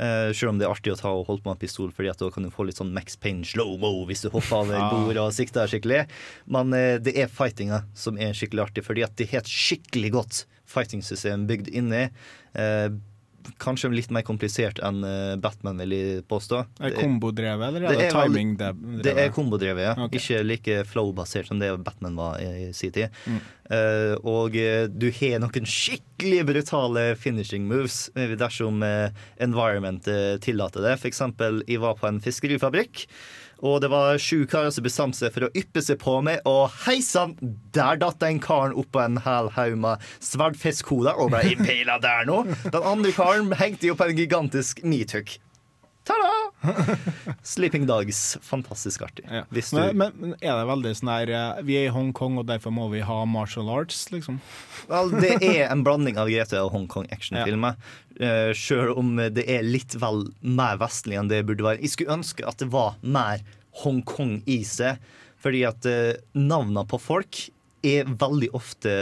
Speaker 5: Uh, selv om det er artig å ta og holde på med en pistol, Fordi at da kan du få litt sånn Max Payne slow-mo hvis du hopper av et
Speaker 4: Ah.
Speaker 5: bord og sikter skikkelig. Men uh, det er fightinga som er skikkelig artig, fordi at det har et skikkelig godt fighting-system bygd inni. Eh, kanskje litt mer komplisert enn eh, Batman, vil jeg påstå.
Speaker 4: Er det kombodrevet, eller er
Speaker 5: det
Speaker 4: det,
Speaker 5: er
Speaker 4: timing? Det,
Speaker 5: er kombodrevet, ja.
Speaker 4: Okay.
Speaker 5: Ikke like flow-basert som det Batman var i, i sin tid.
Speaker 4: Mm.
Speaker 5: Uh, og eh, du har noen skikkelig brutale finishing moves dersom uh, environmentet tillater det. For eksempel, jeg var på en fiskerifabrikk. Og det var sju karer som bestemte seg for å yppe seg på meg, og hei sann, der datt den karen opp på en hel haug med sverdfiskhoder og ble impala der nå. Den andre karen hengte jo på en gigantisk meathook. Ta-da! Sleeping Dogs. Fantastisk artig.
Speaker 4: Ja. Men, men, men er det veldig sånn her eh, Vi er i Hongkong, og derfor må vi ha martial arts, liksom?
Speaker 5: Vel, det er en blanding av Grete og Hongkong actionfilmer. Uh, Sjøl om det er litt vel mer vestlig enn det burde være. Jeg skulle ønske at det var mer Hongkong i seg, fordi at uh, navnene på folk er veldig ofte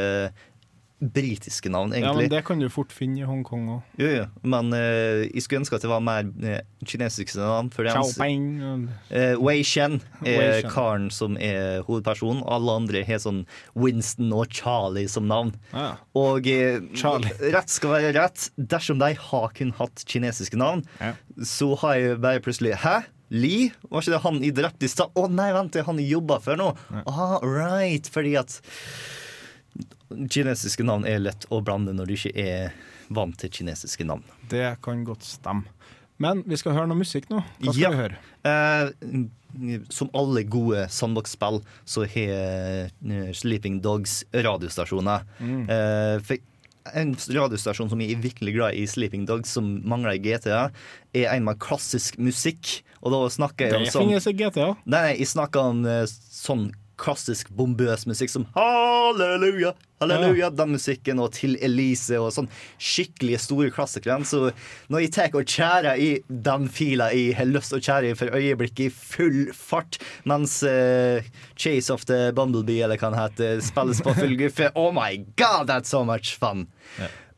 Speaker 5: britiske navn, egentlig.
Speaker 4: Ja, men. Det kan du fort finne i Hongkong òg.
Speaker 5: Jo, jo. Men uh, jeg skulle ønske at det var mer uh, kinesiske navn. For Chao
Speaker 4: Peng.
Speaker 5: Uh, Wei Shen er
Speaker 4: Wei
Speaker 5: karen som er hovedpersonen. Alle andre har sånn Winston og Charlie som navn.
Speaker 4: Ja.
Speaker 5: Og eh, rett skal være rett. Dersom de har kun hatt kinesiske navn,
Speaker 4: Ja.
Speaker 5: så har jeg bare plutselig Hæ? Lee? Var ikke det han i drepte i stad? Å nei, vent, det er han jeg jobba for nå. Ah, right, fordi at kinesiske navn er lett å blande når du ikke er vant til kinesiske navn.
Speaker 4: Det kan godt stemme. Men vi skal høre noe musikk nå. Hva skal
Speaker 5: Ja.
Speaker 4: vi høre?
Speaker 5: Eh, som alle gode sandbox-spill, så har eh, Sleeping Dogs radiostasjoner.
Speaker 4: Mm.
Speaker 5: Eh, for en radiostasjon som jeg er virkelig glad i Sleeping Dogs, som mangler i GTA, er en med klassisk musikk. Og da snakker jeg om
Speaker 4: Det
Speaker 5: sånn
Speaker 4: finnes i GTA.
Speaker 5: Nei, nei, jeg snakker om eh, sånn klassisk bombøs musikk som halleluja, halleluja, den musikken, og til Elise og sånn skikkelig store klassikere. Så når jeg tar og tjærer i den fila jeg har lyst til å kjære i for øyeblikket i full fart, mens uh, Chase of the Bumblebee, eller hva det heter, spilles på full guffe, oh my god, that's so much fun!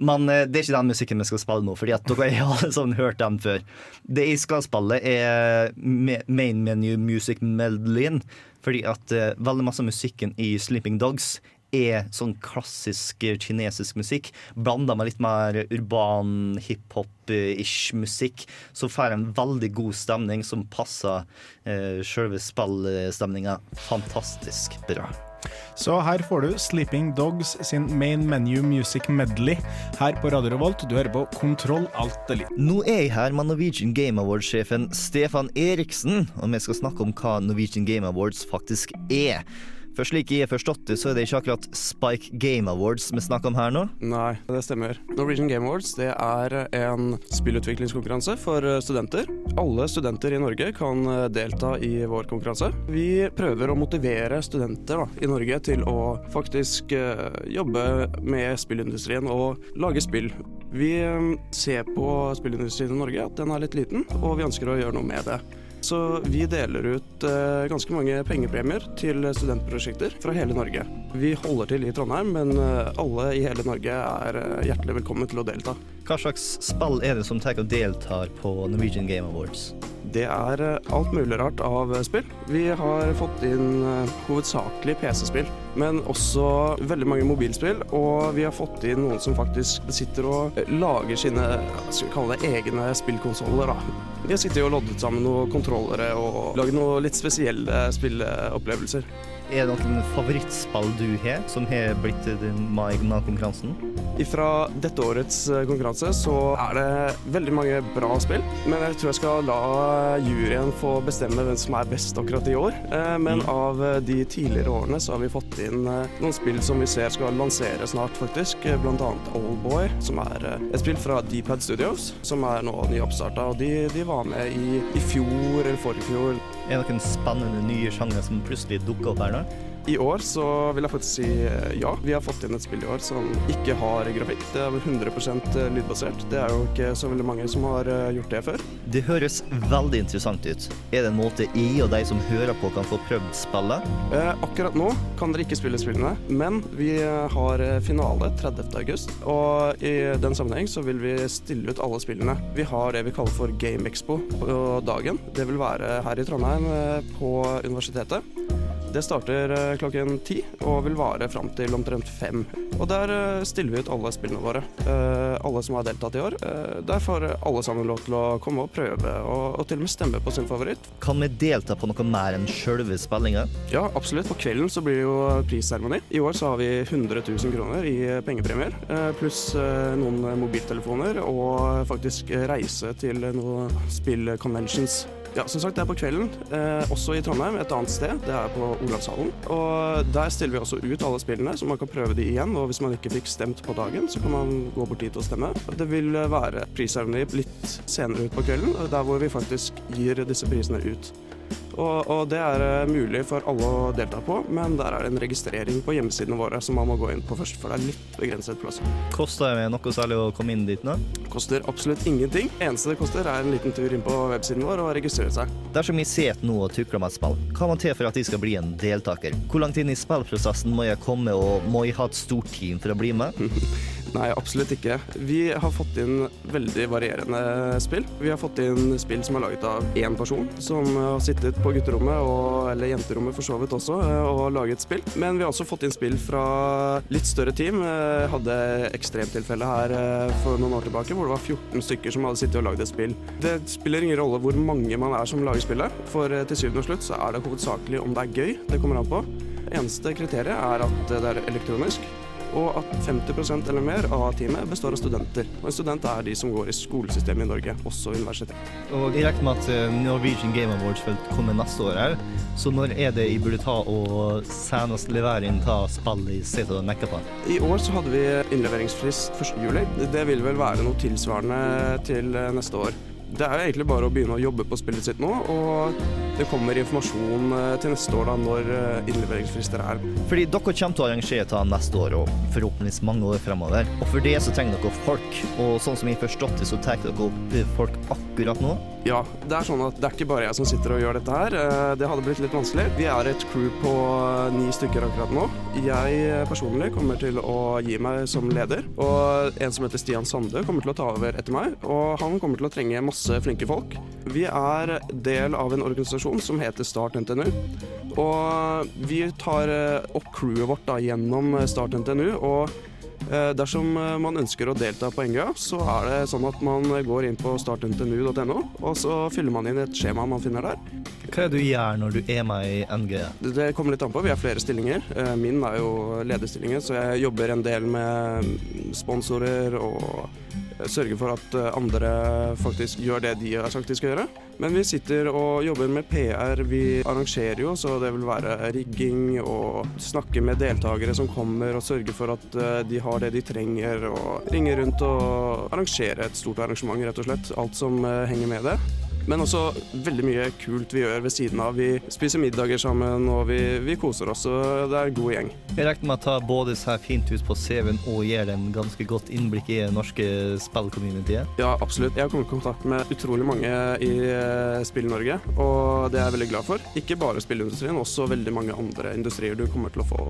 Speaker 5: Men eh, det er ikke den musikken vi skal spille nå, Fordi at dere har sånn hørt den før. Det jeg skal spille, er main menu music medleyen. Fordi at eh, veldig masse av musikken i Sleeping Dogs er sånn klassisk eh, kinesisk musikk. Blanda med litt mer urban hiphop-ish musikk. Så får en veldig god stemning som passer eh, sjølve spillstemninga fantastisk bra.
Speaker 4: Så her får du Sleeping Dogs sin Main Menu Music Medley her på Radio Revolt. Du hører på Kontroll Alt Elite.
Speaker 5: Nå er jeg her med Norwegian Game Awards-sjefen Stefan Eriksen, og vi skal snakke om hva Norwegian Game Awards faktisk er. For slik jeg har forstått det, så er det ikke akkurat Spike Game Awards vi snakker om her nå.
Speaker 10: Nei, det stemmer. Norwegian Game Awards det er en spillutviklingskonkurranse for studenter. Alle studenter i Norge kan delta i vår konkurranse. Vi prøver å motivere studenter da, i Norge til å faktisk eh, jobbe med spillindustrien og lage spill. Vi eh, ser på spillindustrien i Norge at den er litt liten, og vi ønsker å gjøre noe med det. Så vi deler ut eh, ganske mange pengepremier til studentprosjekter fra hele Norge. Vi holder til i Trondheim, men eh, alle i hele Norge er eh, hjertelig velkommen til å delta.
Speaker 5: Hva slags spill er det som tar og deltar på Norwegian Game Awards?
Speaker 10: Det er eh, alt mulig rart av eh, spill. Vi har fått inn eh, hovedsakelig PC-spill, men også veldig mange mobilspill. Og vi har fått inn noen som faktisk sitter og lager sine skal vi kalle det egne spillkonsoller. De har sittet og loddet sammen noen kontrollere og laget noen litt spesielle spilleopplevelser.
Speaker 5: Er det noen favorittspill du har, som har blitt din med i konkurransen?
Speaker 10: Fra dette årets eh, konkurranse så er det veldig mange bra spill, men jeg tror jeg skal la juryen få bestemme hvem som er best akkurat i år. Eh, Men av eh, de tidligere årene så har vi fått inn eh, noen spill som vi ser skal lansere snart, faktisk. Bl.a. Oldboy, som er et spill fra Dpad Studios, som er nå nyoppstarta. Og de, de var med i, i fjor eller forrige fjor.
Speaker 5: Er det noen spennende nye sjangre som plutselig dukker opp her nå?
Speaker 10: I år så vil jeg faktisk si eh, ja. Vi har fått inn et spill i år som ikke har grafikk. Det er 100% lydbasert. Det er jo ikke så veldig mange som har eh, gjort det før.
Speaker 5: Det høres veldig interessant ut. Er det en måte jeg og de som hører på, kan få prøvd spillet?
Speaker 10: Eh, akkurat nå kan dere ikke spille spillene, men vi eh, har eh, finale 30. august. Og i den sammenheng så vil vi stille ut alle spillene. Vi har det vi kaller for Game Expo på dagen. Det vil være her i Trondheim eh, på universitetet. Det starter eh, klokken ti og vil vare fram til omtrent fem. Og der eh, stiller vi ut alle spillene våre. Eh, alle som har deltatt i år. Der får alle sammen lov til å komme og prøve, og, og til og med stemme på sin favoritt.
Speaker 5: Kan vi delta på noe mer enn sjølve spillinga?
Speaker 10: Ja, absolutt. På kvelden så blir det jo prisseremoni. I år så har vi 100 000 kroner i pengepremier, pluss noen mobiltelefoner og faktisk reise til noen spillconventions. Ja, som sagt, det er på kvelden, eh, også i Trondheim, et annet sted. Det er på Olavshallen. Og der stiller vi også ut alle spillene, så man kan prøve de igjen. Og hvis man ikke fikk stemt på dagen, så kan man gå bort dit og stemme. Det vil være prisseremoni litt senere ut på kvelden, der hvor vi faktisk gir disse prisene ut. Og, og det er eh, mulig for alle å delta på, men der er det en registrering på hjemmesidene våre som man må gå inn på først, for det er litt begrenset plass.
Speaker 5: Koster det noe særlig å komme inn dit nå?
Speaker 10: Koster absolutt ingenting. Eneste det koster, er en liten tur inn på websiden vår og registrere seg.
Speaker 5: Dersom vi sitter nå og tukler med et spill, hva må til for at jeg skal bli en deltaker? Hvor langt inn i spillprosessen må jeg komme, og må jeg ha et stort team for å bli med?
Speaker 10: Nei, absolutt ikke. Vi har fått inn veldig varierende spill. Vi har fått inn spill som er laget av én person, som har sittet på gutterommet, og, eller jenterommet for så vidt også, eh, og laget spill. Men vi har også fått inn spill fra litt større team. Jeg hadde ekstremtilfelle her eh, for noen år tilbake, hvor det var 14 stykker som hadde sittet og lagd et spill. Det spiller ingen rolle hvor mange man er som lager spillet, for eh, til syvende og slutt så er det hovedsakelig om det er gøy det kommer an på. Eneste kriteriet er at det er elektronisk, og at 50% eller mer av teamet består av studenter. Og en student er de som går i skolesystemet i Norge, også universitet.
Speaker 5: Og jeg regner med at eh, Norwegian Game Awards vil komme neste år her, så når er det jeg burde ta og senest levere inn ta spill i stedet og mekke på?
Speaker 10: I år så hadde vi innleveringsfrist 1. juli. Det vil vel være noe tilsvarende til eh, neste år. Det er jo egentlig bare å begynne å jobbe på spillet sitt nå, og det kommer informasjon eh, til neste år da, når eh, innleveringsfrister er.
Speaker 5: Fordi dere kommer til å arrangere til neste år, og forhåpentligvis mange år fremover. Og for det så trenger dere folk, og sånn som jeg har forstått det, så tar dere opp folk akkurat nå.
Speaker 10: Ja, det er sånn at det er ikke bare jeg som sitter og gjør dette her. Eh, Det hadde blitt litt vanskelig. Vi er et crew på eh, ni stykker akkurat nå. Jeg eh, personlig kommer til å gi meg som leder, og en som heter Stian Sande kommer til å ta over etter meg, og han kommer til å trenge masse flinke folk. Vi er del av en organisasjon som heter Start NTNU, og vi tar opp crewet vårt da gjennom Start NTNU, og Dersom eh, man ønsker å delta på NGA, så er det sånn at man går inn på startntnu.no, og så fyller man inn et skjema man finner der.
Speaker 5: Hva er det du gjør når du er med i NG?
Speaker 10: Det- Det kommer litt an på. Vi har flere stillinger. Eh, Min er jo lederstillingen, så jeg jobber en del med sponsorer og sørger for at eh, andre faktisk gjør det de har sagt de skal gjøre. Men vi sitter og jobber med PR. Vi arrangerer jo, så det vil være rigging og snakke med deltakere som kommer og sørge for at eh, de har det de trenger, og ringe rundt og arrangere et stort arrangement, rett og slett. Alt som eh, henger med det. Men også veldig mye kult vi gjør ved siden av. Vi spiser middager sammen, og vi, vi koser oss. Og det er en god gjeng.
Speaker 5: Jeg regner med å ta både seg fint ut på CV-en og gir dem ganske godt innblikk i det norske spillcommunityet.
Speaker 10: Ja, absolutt. Jeg har kommet i kontakt med utrolig mange i eh, Spill-Norge, og det er jeg veldig glad for. Ikke bare spillindustrien, også veldig mange andre industrier du kommer til å få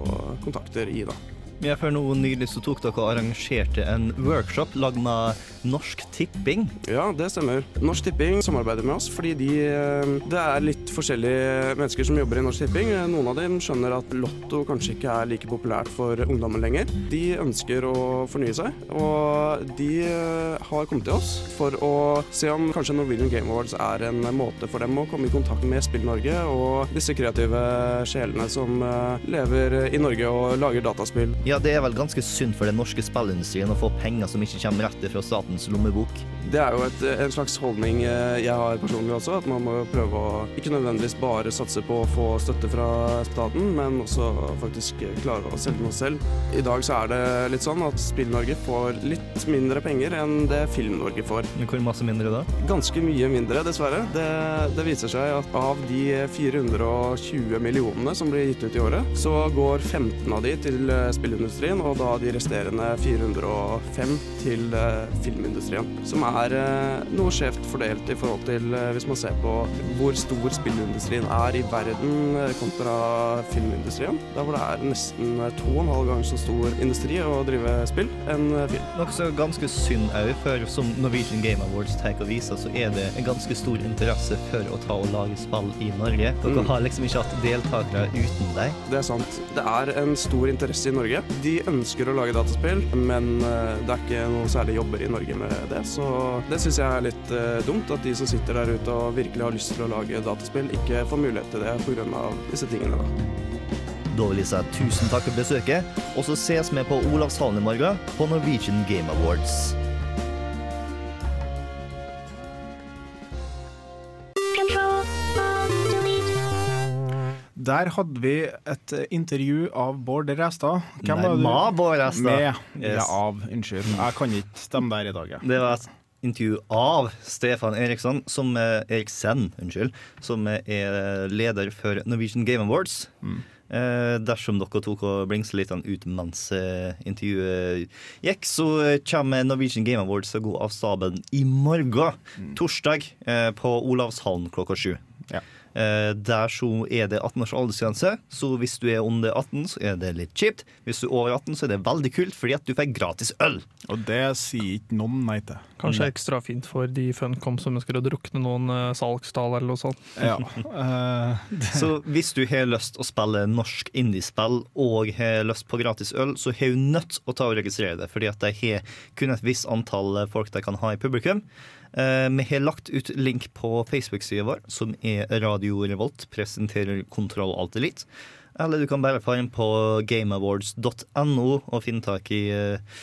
Speaker 10: kontakter i, da.
Speaker 5: Ja, for noe nylig så tok dere og arrangerte en workshop lagd med Norsk Tipping.
Speaker 10: Ja, det stemmer. Norsk Tipping samarbeider med oss fordi de, eh, det er litt forskjellige mennesker som jobber i Norsk Tipping. Noen av dem skjønner at lotto kanskje ikke er like populært for ungdommen lenger. De ønsker å fornye seg, og de eh, har kommet til oss for å se om kanskje Norwegian Game Awards er en måte for dem å komme i kontakt med Spill-Norge og disse kreative sjelene som eh, lever i Norge og lager dataspill.
Speaker 5: Ja, det er vel ganske synd for den norske spillindustrien å få penger som ikke kommer rett fra statens lommebok.
Speaker 10: Det er jo et, en slags holdning eh, jeg har personlig også, at man må prøve å ikke nødvendigvis bare satse på å få støtte fra staten, men også faktisk klare å selge noe selv. I dag så er det litt sånn at Spill-Norge får litt mindre penger enn det Film-Norge får.
Speaker 5: Hvor masse mindre da?
Speaker 10: Ganske mye mindre, dessverre. Det, det viser seg at av de 420 millionene som blir gitt ut i året, så går 15 av de til eh, spillindustrien, og da de resterende 405 til eh, filmindustrien. Som er eh, noe skjevt fordelt i forhold til eh, hvis man ser på hvor stor spillindustrien er i verden kontra filmindustrien. Der hvor det er nesten to og en halv gang så stor industri å drive spill enn film.
Speaker 5: Noe som er ganske synd òg, for som Norwegian Game Awards tar og viser, så er det en ganske stor interesse for å ta og lage spill i Norge. Dere
Speaker 10: Mm.
Speaker 5: har liksom ikke hatt deltakere uten deg.
Speaker 10: Det er sant. Det er en stor interesse i Norge. De ønsker å lage dataspill, men eh, det er ikke noe særlig jobber i Norge med det. Så det syns jeg er litt eh, dumt, at de som sitter der ute og virkelig har lyst til å lage dataspill, ikke får mulighet til det pga. disse tingene. da.
Speaker 5: Da vil jeg si tusen takk for besøket, og så ses vi på Olavshallen i morgen på Norwegian Game Awards.
Speaker 4: Der hadde vi et eh, intervju av Bård Restad.
Speaker 5: Nei,
Speaker 4: var du?
Speaker 5: Bård Restad.
Speaker 4: Med.
Speaker 5: Yes.
Speaker 4: Ja, av. Unnskyld. Jeg kan ikke stemme der i dag. jeg.
Speaker 5: Det var et intervju av Stefan Eriksson, som er, Eriksen, unnskyld, som er leder for Norwegian Game Awards. Eh, dersom dere tok og blingsa litt ut mens eh, intervjuet gikk, så kommer Norwegian Game Awards til å gå av staben i morgen, torsdag, eh, på Olavshallen klokka sju. Eh, der så er det 18 års aldersgrense, så hvis du er under 18, så er det litt kjipt. Hvis du er over 18, så er det veldig kult, fordi at du får gratis øl.
Speaker 4: Og det sier ikke noen nei til.
Speaker 6: Kanskje ekstra fint for de Funcom som ønsker å drukne noen uh, salgstall eller noe sånt.
Speaker 4: Ja. Eh,
Speaker 5: Så hvis du har lyst å spille norsk indiespill og har lyst på gratis øl, så har du nødt å ta og registrere det, fordi at de har kun et visst antall folk de kan ha i publikum. Eh, vi har lagt ut link på Facebook-sida vår, som er Radio Revolt, presenterer Kontroll Alt Elite. Eller du kan bare få inn på gameawards.no og finne tak i eh,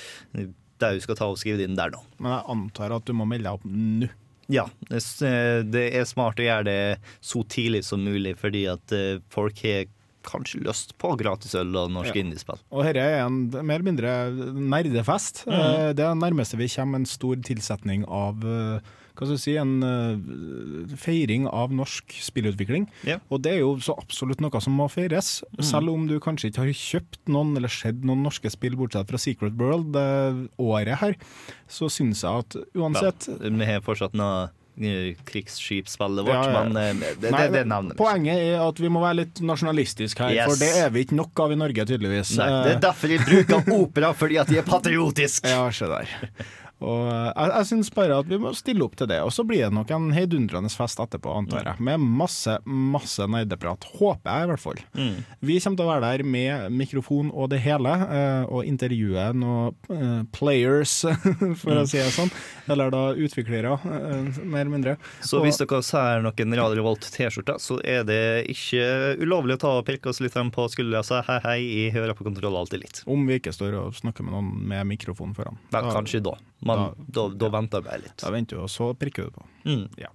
Speaker 5: det du skal ta og skrive inn der nå.
Speaker 4: Men jeg antar at du må melde deg opp nå.
Speaker 5: Ja, det er smart å gjøre det så tidlig som mulig, fordi at eh, folk har kanskje lyst på gratisøl og norsk
Speaker 4: Ja.
Speaker 5: indiespill.
Speaker 4: Og dette er en mer eller mindre nerdefest. Mm. Det er det nærmeste vi kommer en stor tilsetning av eh, hva skal jeg si, en eh, feiring av norsk spillutvikling.
Speaker 5: Yeah.
Speaker 4: Og det er jo så absolutt noe som må feires.
Speaker 5: Mm.
Speaker 4: Selv om du kanskje ikke har kjøpt noen eller sett noen norske spill bortsett fra Secret World det året her, så syns jeg at uansett
Speaker 5: vi har fortsatt noe eh, krigsskipsspillet vårt,
Speaker 4: Ja, ja.
Speaker 5: men eh, det, det,
Speaker 4: Nei,
Speaker 5: det nevner vi.
Speaker 4: Poenget er at vi må være litt nasjonalistiske her,
Speaker 5: Yes.
Speaker 4: for det er vi ikke nok av i Norge, tydeligvis.
Speaker 5: Nei, det er derfor de bruker opera, fordi at de er patriotiske.
Speaker 4: Ja, se der. Og eh, jeg, jeg syns bare at vi må stille opp til det. Og så blir det nok en heidundrende fest etterpå, antar jeg. Med masse, masse nerdeprat. Håper jeg, i hvert fall.
Speaker 5: Mm.
Speaker 4: Vi kommer til å være der med mikrofon og det hele, eh, og intervjue noen eh, players, for å
Speaker 5: Mm.
Speaker 4: si det sånn. Eller da utviklere, mer eller mindre.
Speaker 5: Så hvis dere ser noen Radio Revolt T-skjorter, så er det ikke ulovlig å ta og pirke oss litt på skuldra og si hei, hei, jeg hører på Kontroll alltid litt.
Speaker 4: Om vi ikke står og snakker med noen med mikrofon foran. Da-
Speaker 5: kanskje da, men da, da venter vi litt.
Speaker 4: Da venter du, og så prikker du på.
Speaker 5: Mm.
Speaker 4: Ja.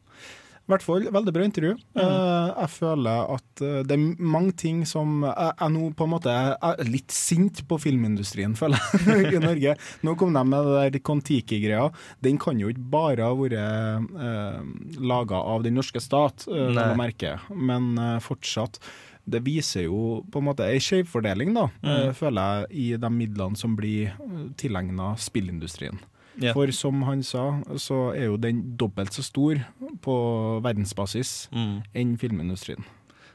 Speaker 4: I hvert fall, veldig bra intervju. Eh, jeg føler at eh, det er mange ting som Jeg er nå på en måte er litt sint på filmindustrien, føler jeg, i Norge. Nå kom de med det der Kon-Tiki-greia. Den kan jo ikke bare ha vært uh, laga av den norske stat,
Speaker 5: Nei.
Speaker 4: merke, men eh, fortsatt. Det viser jo på en måte ei skjevfordeling, da, eh,
Speaker 5: Mm.
Speaker 4: føler jeg, i de midlene som blir tilegna spillindustrien.
Speaker 5: Ja.
Speaker 4: For som han sa, så er jo den dobbelt så stor på verdensbasis
Speaker 5: Mm.
Speaker 4: enn filmindustrien.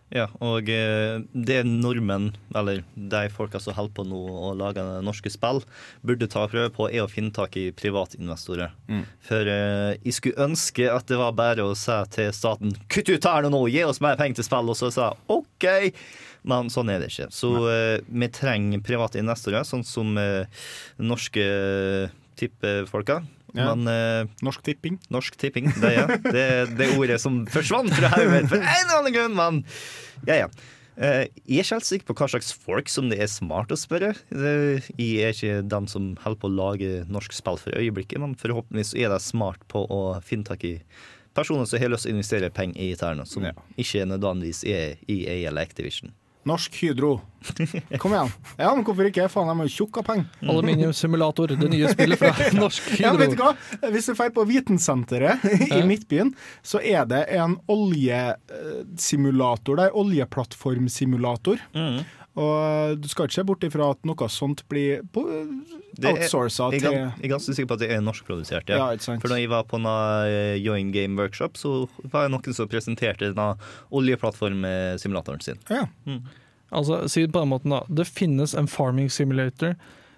Speaker 5: Ja, og eh, det nordmenn, eller de folka som holder på nå å lage norske spill, burde ta prøve på, er å finne tak i privatinvestorer.
Speaker 4: Mm.
Speaker 5: For eh, jeg skulle ønske at det var bare å si til staten kutt ut her nå, gi oss mer penger til spill, og så sa OK. Men sånn er det ikke. Så eh, vi trenger private investorer, sånn som eh, norske tippefolka.
Speaker 4: Ja.
Speaker 5: Men eh,
Speaker 4: Norsk Tipping.
Speaker 5: Norsk Tipping, det er det, det ordet som forsvant fra hodet for en eller annen grunn, men ja, ja. Eh, jeg er ikke helt sikker på hva slags folk som det er smart å spørre. Jeg er ikke den som holder på å lage norsk spill for øyeblikket, men forhåpentligvis er de smart på å finne tak i personer som har lyst til å investere penger i Terna, som ikke nødvendigvis er EA eller Activision.
Speaker 4: Norsk Hydro. Kom igjen. Ja, men hvorfor ikke? Faen, de er jo tjukke av penger.
Speaker 6: Aluminiumssimulator, det nye spillet fra Norsk Hydro.
Speaker 4: Ja, vet du hva? Hvis du drar på Vitensenteret i Midtbyen, så er det en oljesimulator der. Oljeplattformsimulator.
Speaker 5: Mm.
Speaker 4: Og du skal ikke se bort ifra at noe sånt blir på-
Speaker 5: er-
Speaker 4: outsourca til
Speaker 5: jeg, jeg er ganske sikker på at det er norskprodusert. Ja.
Speaker 4: Ja.
Speaker 5: For da jeg var på en Join Game Workshop, så var det noen som presenterte denne oljeplattformsimulatoren sin.
Speaker 4: Ja.
Speaker 6: Altså, si det på den måten da. Det finnes en farming simulator.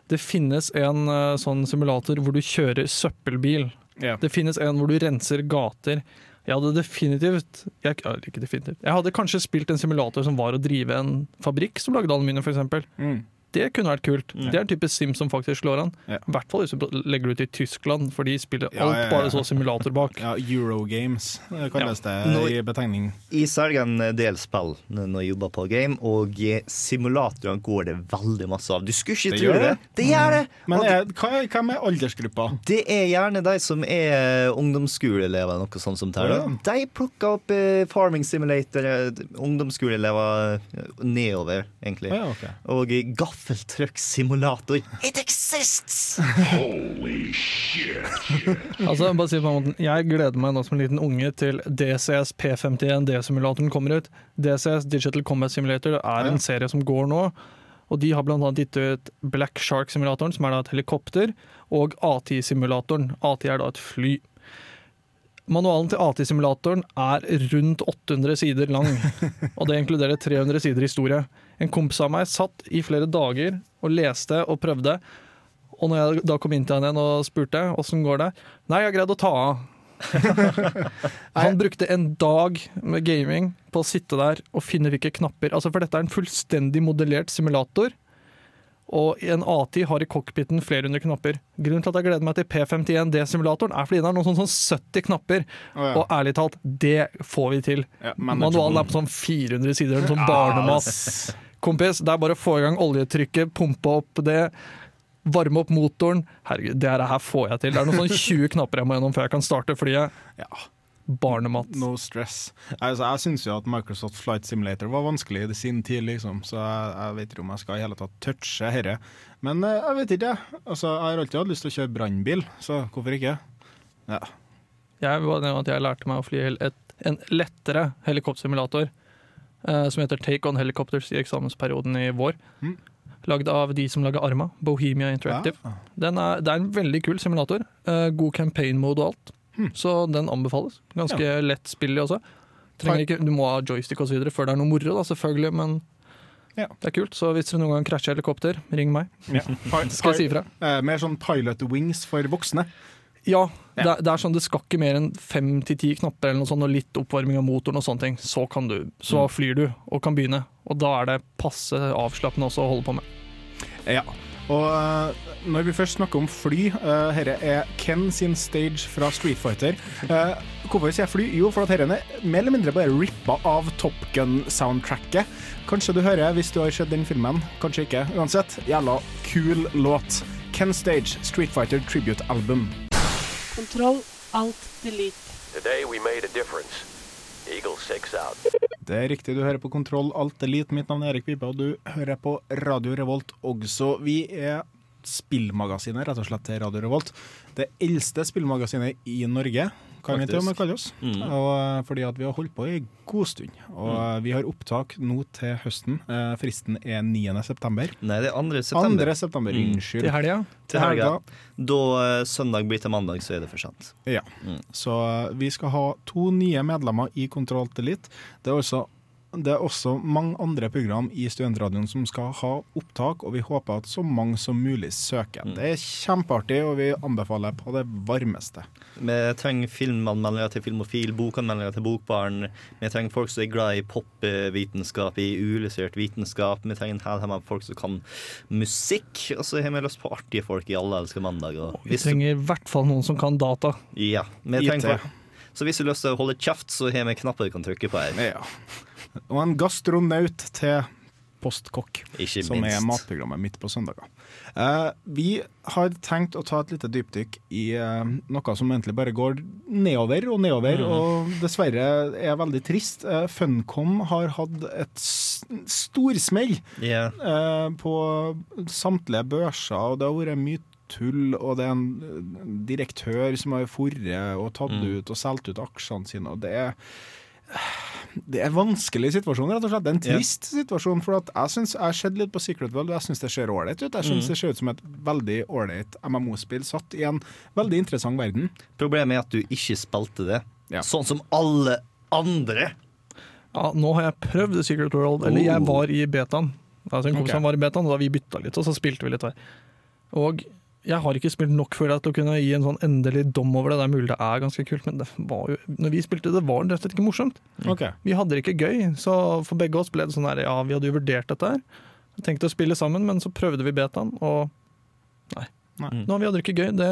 Speaker 6: Det finnes en uh, sånn simulator hvor du kjører søppelbil.
Speaker 4: Ja.
Speaker 6: Det finnes en hvor du renser gater. Jeg hadde definitivt jeg, ikke definitivt. Jeg hadde kanskje spilt en simulator som var å drive en fabrikk som lagde aluminium, f.eks.
Speaker 4: Mm.
Speaker 6: Det kunne vært kult.
Speaker 4: Mm.
Speaker 6: Det er en type sim som faktisk slår an.
Speaker 4: Ja.
Speaker 6: I hvert fall hvis du legger det ut i Tyskland, for de spiller
Speaker 4: Ja,
Speaker 6: alt
Speaker 4: ja, ja.
Speaker 6: bare så simulator bak.
Speaker 4: Ja, Eurogames kalles det i betegning.
Speaker 5: Jeg selger en del spill når jeg jobber på game, og i simulatorene går det veldig masse av. Du skulle ikke
Speaker 4: Det
Speaker 5: tro det.
Speaker 4: det.
Speaker 5: Det gjør det!
Speaker 4: Men
Speaker 5: Og
Speaker 4: er, hva, med er aldersgruppa?
Speaker 5: det er gjerne de som er ungdomsskoleelever, noe sånt som det.
Speaker 4: Ja.
Speaker 5: De plukker opp eh, farming simulator, eh, ungdomsskoleelever eh, nedover, egentlig. Og eh, gaffeltrucksimulator. It exists!
Speaker 11: Holy shit.
Speaker 6: Altså, bare si på måten. Jeg gleder meg nå som en liten unge til DCS P51D-simulatoren kommer ut. DCS Digital Combat Simulator er
Speaker 4: Ja.
Speaker 6: en serie som går nå. Og de har annet gitt ut Black Shark-simulatoren, som er da et helikopter, og AT-simulatoren. AT er da et fly. Manualen til AT-simulatoren er rundt 800 sider lang, og det inkluderer 300 sider historie. En kompis av meg satt i flere dager og leste og prøvde, og når jeg da kom inn til han igjen og spurte åssen går det, nei, jeg har greid å ta av. han brukte en dag med gaming på å sitte der og finne hvilke knapper. Altså For dette er en fullstendig modellert simulator. Og en A10 har i cockpiten flere hundre knapper. Grunnen til at jeg gleder meg til P51D-simulatoren, er fordi den har noen sånn, sånn 70 knapper.
Speaker 4: Oh, ja.
Speaker 6: Og ærlig talt, det får vi til.
Speaker 4: Ja.
Speaker 6: Manualen er på sånn 400 sider, en sånn barnemat. Kompis, det er bare å få i gang oljetrykket, pumpe opp det, varme opp motoren. Herregud, det her får jeg til. Det er noen sånn 20 knapper jeg må gjennom før jeg kan starte flyet.
Speaker 4: Ja.
Speaker 6: Barnemat.
Speaker 4: No stress. Altså, jeg syns jo at Microsoft Flight Simulator var vanskelig i sin tid, liksom, så jeg, jeg vet ikke om jeg skal i hele tatt touche dette. Men eh, jeg vet ikke, jeg. Altså, jeg har alltid hatt lyst til å kjøre brannbil, så hvorfor ikke? Ja.
Speaker 6: Jeg, var at jeg lærte meg å fly et, en lettere helikoptersimulator som heter Take On Helicopters i eksamensperioden i vår.
Speaker 4: Mm.
Speaker 6: Lagd av de som lager Arma, Bohemia Interactive.
Speaker 4: Ja.
Speaker 6: Den er, det er en veldig kul simulator. Eh, god campaign mode og alt. Så den anbefales. Ganske lett spillig også. Trenger ikke, du må ha joystick og så videre før det er noe moro, da, selvfølgelig, men det er kult. Så hvis dere noen gang krasjer helikopter, ring meg.
Speaker 4: Ja.
Speaker 6: Skal jeg si ifra?
Speaker 4: Eh, mer sånn pilot wings for voksne.
Speaker 6: Ja, Det, er- det er sånn det skal ikke mer enn fem til ti knapper eller noe sånt, og litt oppvarming av motoren og sånne ting. Så, kan du, så flyr du og kan begynne. Og da er det passe avslappende også å holde på med.
Speaker 4: Ja. Og eh, når vi først snakker om fly, uh, dette er Ken sin stage fra Street Fighter. Uh, hvorfor sier jeg fly? Jo, for at dette er mer eller mindre bare rippa av Top Gun-soundtracket. Kanskje du hører hvis du har sett den filmen, kanskje ikke. Uansett, jævla kul låt. Ken Stage, Street Fighter Tribute Album.
Speaker 1: Kontroll, alt, delete.
Speaker 3: Today we made a difference. Eagle 6 out.
Speaker 4: Det er riktig, du hører på Kontroll Alt Elite. Mitt navn er Erik Pipe, og du hører på Radio Revolt også. Vi er spillmagasinet, rett og slett, til Radio Revolt. Det eldste spillmagasinet i Norge, kan vi til og med kalle oss.
Speaker 5: Mm.
Speaker 4: Og, eh, fordi at vi har holdt på i god stund. Og
Speaker 5: Mm.
Speaker 4: eh, vi har opptak nå til høsten. Eh, Fristen er 9. september.
Speaker 5: Nei, det er 2. september.
Speaker 4: 2. september,
Speaker 5: Mm.
Speaker 4: unnskyld.
Speaker 6: Til helga.
Speaker 5: Til helga. Da eh, søndag blir til mandag, så er det for sent.
Speaker 4: Ja. Så eh, vi skal ha to nye medlemmer i Kontroll Elite. Det er også det er også mange andre program i Studentradioen som skal ha opptak, og vi håper at så mange som mulig søker. Det er kjempeartig, og vi anbefaler på det varmeste.
Speaker 5: Vi trenger filmanmeldere til Filmofil, bokanmeldere til Bokbaren. Vi trenger folk som er glad i popvitenskap, i uillustrert vitenskap. Vi trenger en hel haug med folk som kan musikk. Og så har vi lyst på artige folk i Alle elsker mandag. Og
Speaker 6: Vi trenger i hvert fall noen som kan data.
Speaker 5: Ja, vi trenger folk. Så hvis du har lyst til å holde kjeft, så har vi knapper du kan trykke på her.
Speaker 4: Ja. Og en gastronaut til Postkokk,
Speaker 5: Ikke
Speaker 4: som er matprogrammet midt på søndager. Eh, vi har tenkt å ta et lite dypdykk i eh, noe som egentlig bare går nedover og nedover,
Speaker 5: Mm.
Speaker 4: og dessverre er veldig trist. Eh, Funcom har hatt et storsmell
Speaker 5: yeah.
Speaker 4: eh, på samtlige børser, og det har vært mye tull, og det er en eh, direktør som har forret og tatt
Speaker 5: Mm.
Speaker 4: ut og solgt ut aksjene sine, og det er det er en vanskelig situasjon, rett og slett. Det er en
Speaker 5: trist
Speaker 4: trist situasjon. For at jeg synes, jeg har sett litt på Secret World, og jeg syns det ser ålreit ut. Jeg synes
Speaker 5: Mm.
Speaker 4: det ser ut som et veldig ålreit MMO-spill satt i en veldig interessant verden.
Speaker 5: Problemet er at du ikke spilte det. Sånn som alle andre.
Speaker 6: Ja, nå har jeg prøvd The Secret World, eller jeg var i betaen. Altså en kompis okay. var i betaen, og da vi bytta litt, og så spilte vi litt hver. Og jeg har ikke spilt nok for jeg, til å kunne gi en sånn endelig dom over det. Det er mulig det er ganske kult, men det var jo, når vi spilte det, var det rett og slett ikke morsomt.
Speaker 4: Okay.
Speaker 6: Vi hadde det ikke gøy, så for begge oss ble det sånn her, ja, vi hadde jo vurdert dette her. Tenkte å spille sammen, men så prøvde vi betaen, og nei.
Speaker 4: Nei.
Speaker 6: Nå, vi hadde det ikke gøy. Det,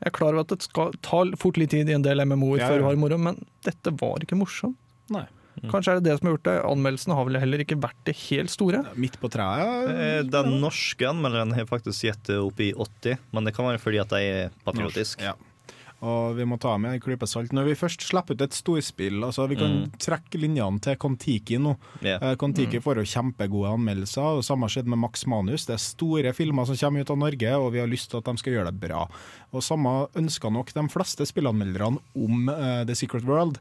Speaker 6: jeg er klar over at det skal ta fort litt tid i en del MMO-er
Speaker 4: Ja,
Speaker 6: før du har moro, men dette var ikke morsomt.
Speaker 4: Nei.
Speaker 6: Kanskje er det det som har gjort det. Anmeldelsene har vel heller ikke vært det helt store.
Speaker 4: Midt på treet.
Speaker 5: Eh, Den norske anmelderen har faktisk gitt det opp i 80, men det kan være fordi at de er patriotiske.
Speaker 4: Ja. Og vi må ta med en klype salt. Når vi først slipper ut et storspill altså Vi kan
Speaker 5: Mm.
Speaker 4: trekke linjene til Kon-Tiki nå. Eh, Kon-Tiki
Speaker 5: Mm.
Speaker 4: får jo kjempegode anmeldelser. Og Samme skjedde med Max Manus. Det er store filmer som kommer ut av Norge, og vi har lyst til at de skal gjøre det bra. Og Samme ønsker nok de fleste spillanmelderne om uh, The Secret World.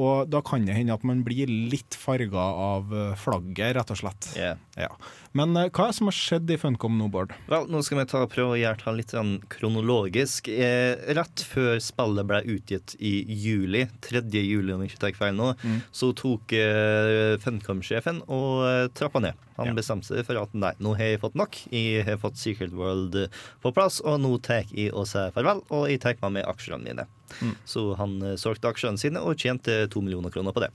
Speaker 4: Og da kan det hende at man blir litt farga av eh, flagget, rett og slett.
Speaker 5: Yeah.
Speaker 4: Ja. Men uh, hva er det som har skjedd i Funcom nå, Bård?
Speaker 5: Vel, nå skal vi ta, prøve å gjøre det litt sånn kronologisk. Eh, rett før spillet ble utgitt i juli, 3. juli om jeg ikke tar feil nå,
Speaker 4: Mm.
Speaker 5: så tok eh, Funcom-sjefen og eh, trappa ned. Han bestemte seg for at nei, nå har jeg fått nok. Jeg har fått Secret World eh, på plass, og nå tar jeg og sier farvel, og jeg tar med meg aksjene mine.
Speaker 4: Mm.
Speaker 5: Så han eh, solgte aksjene sine og tjente to millioner kroner på det.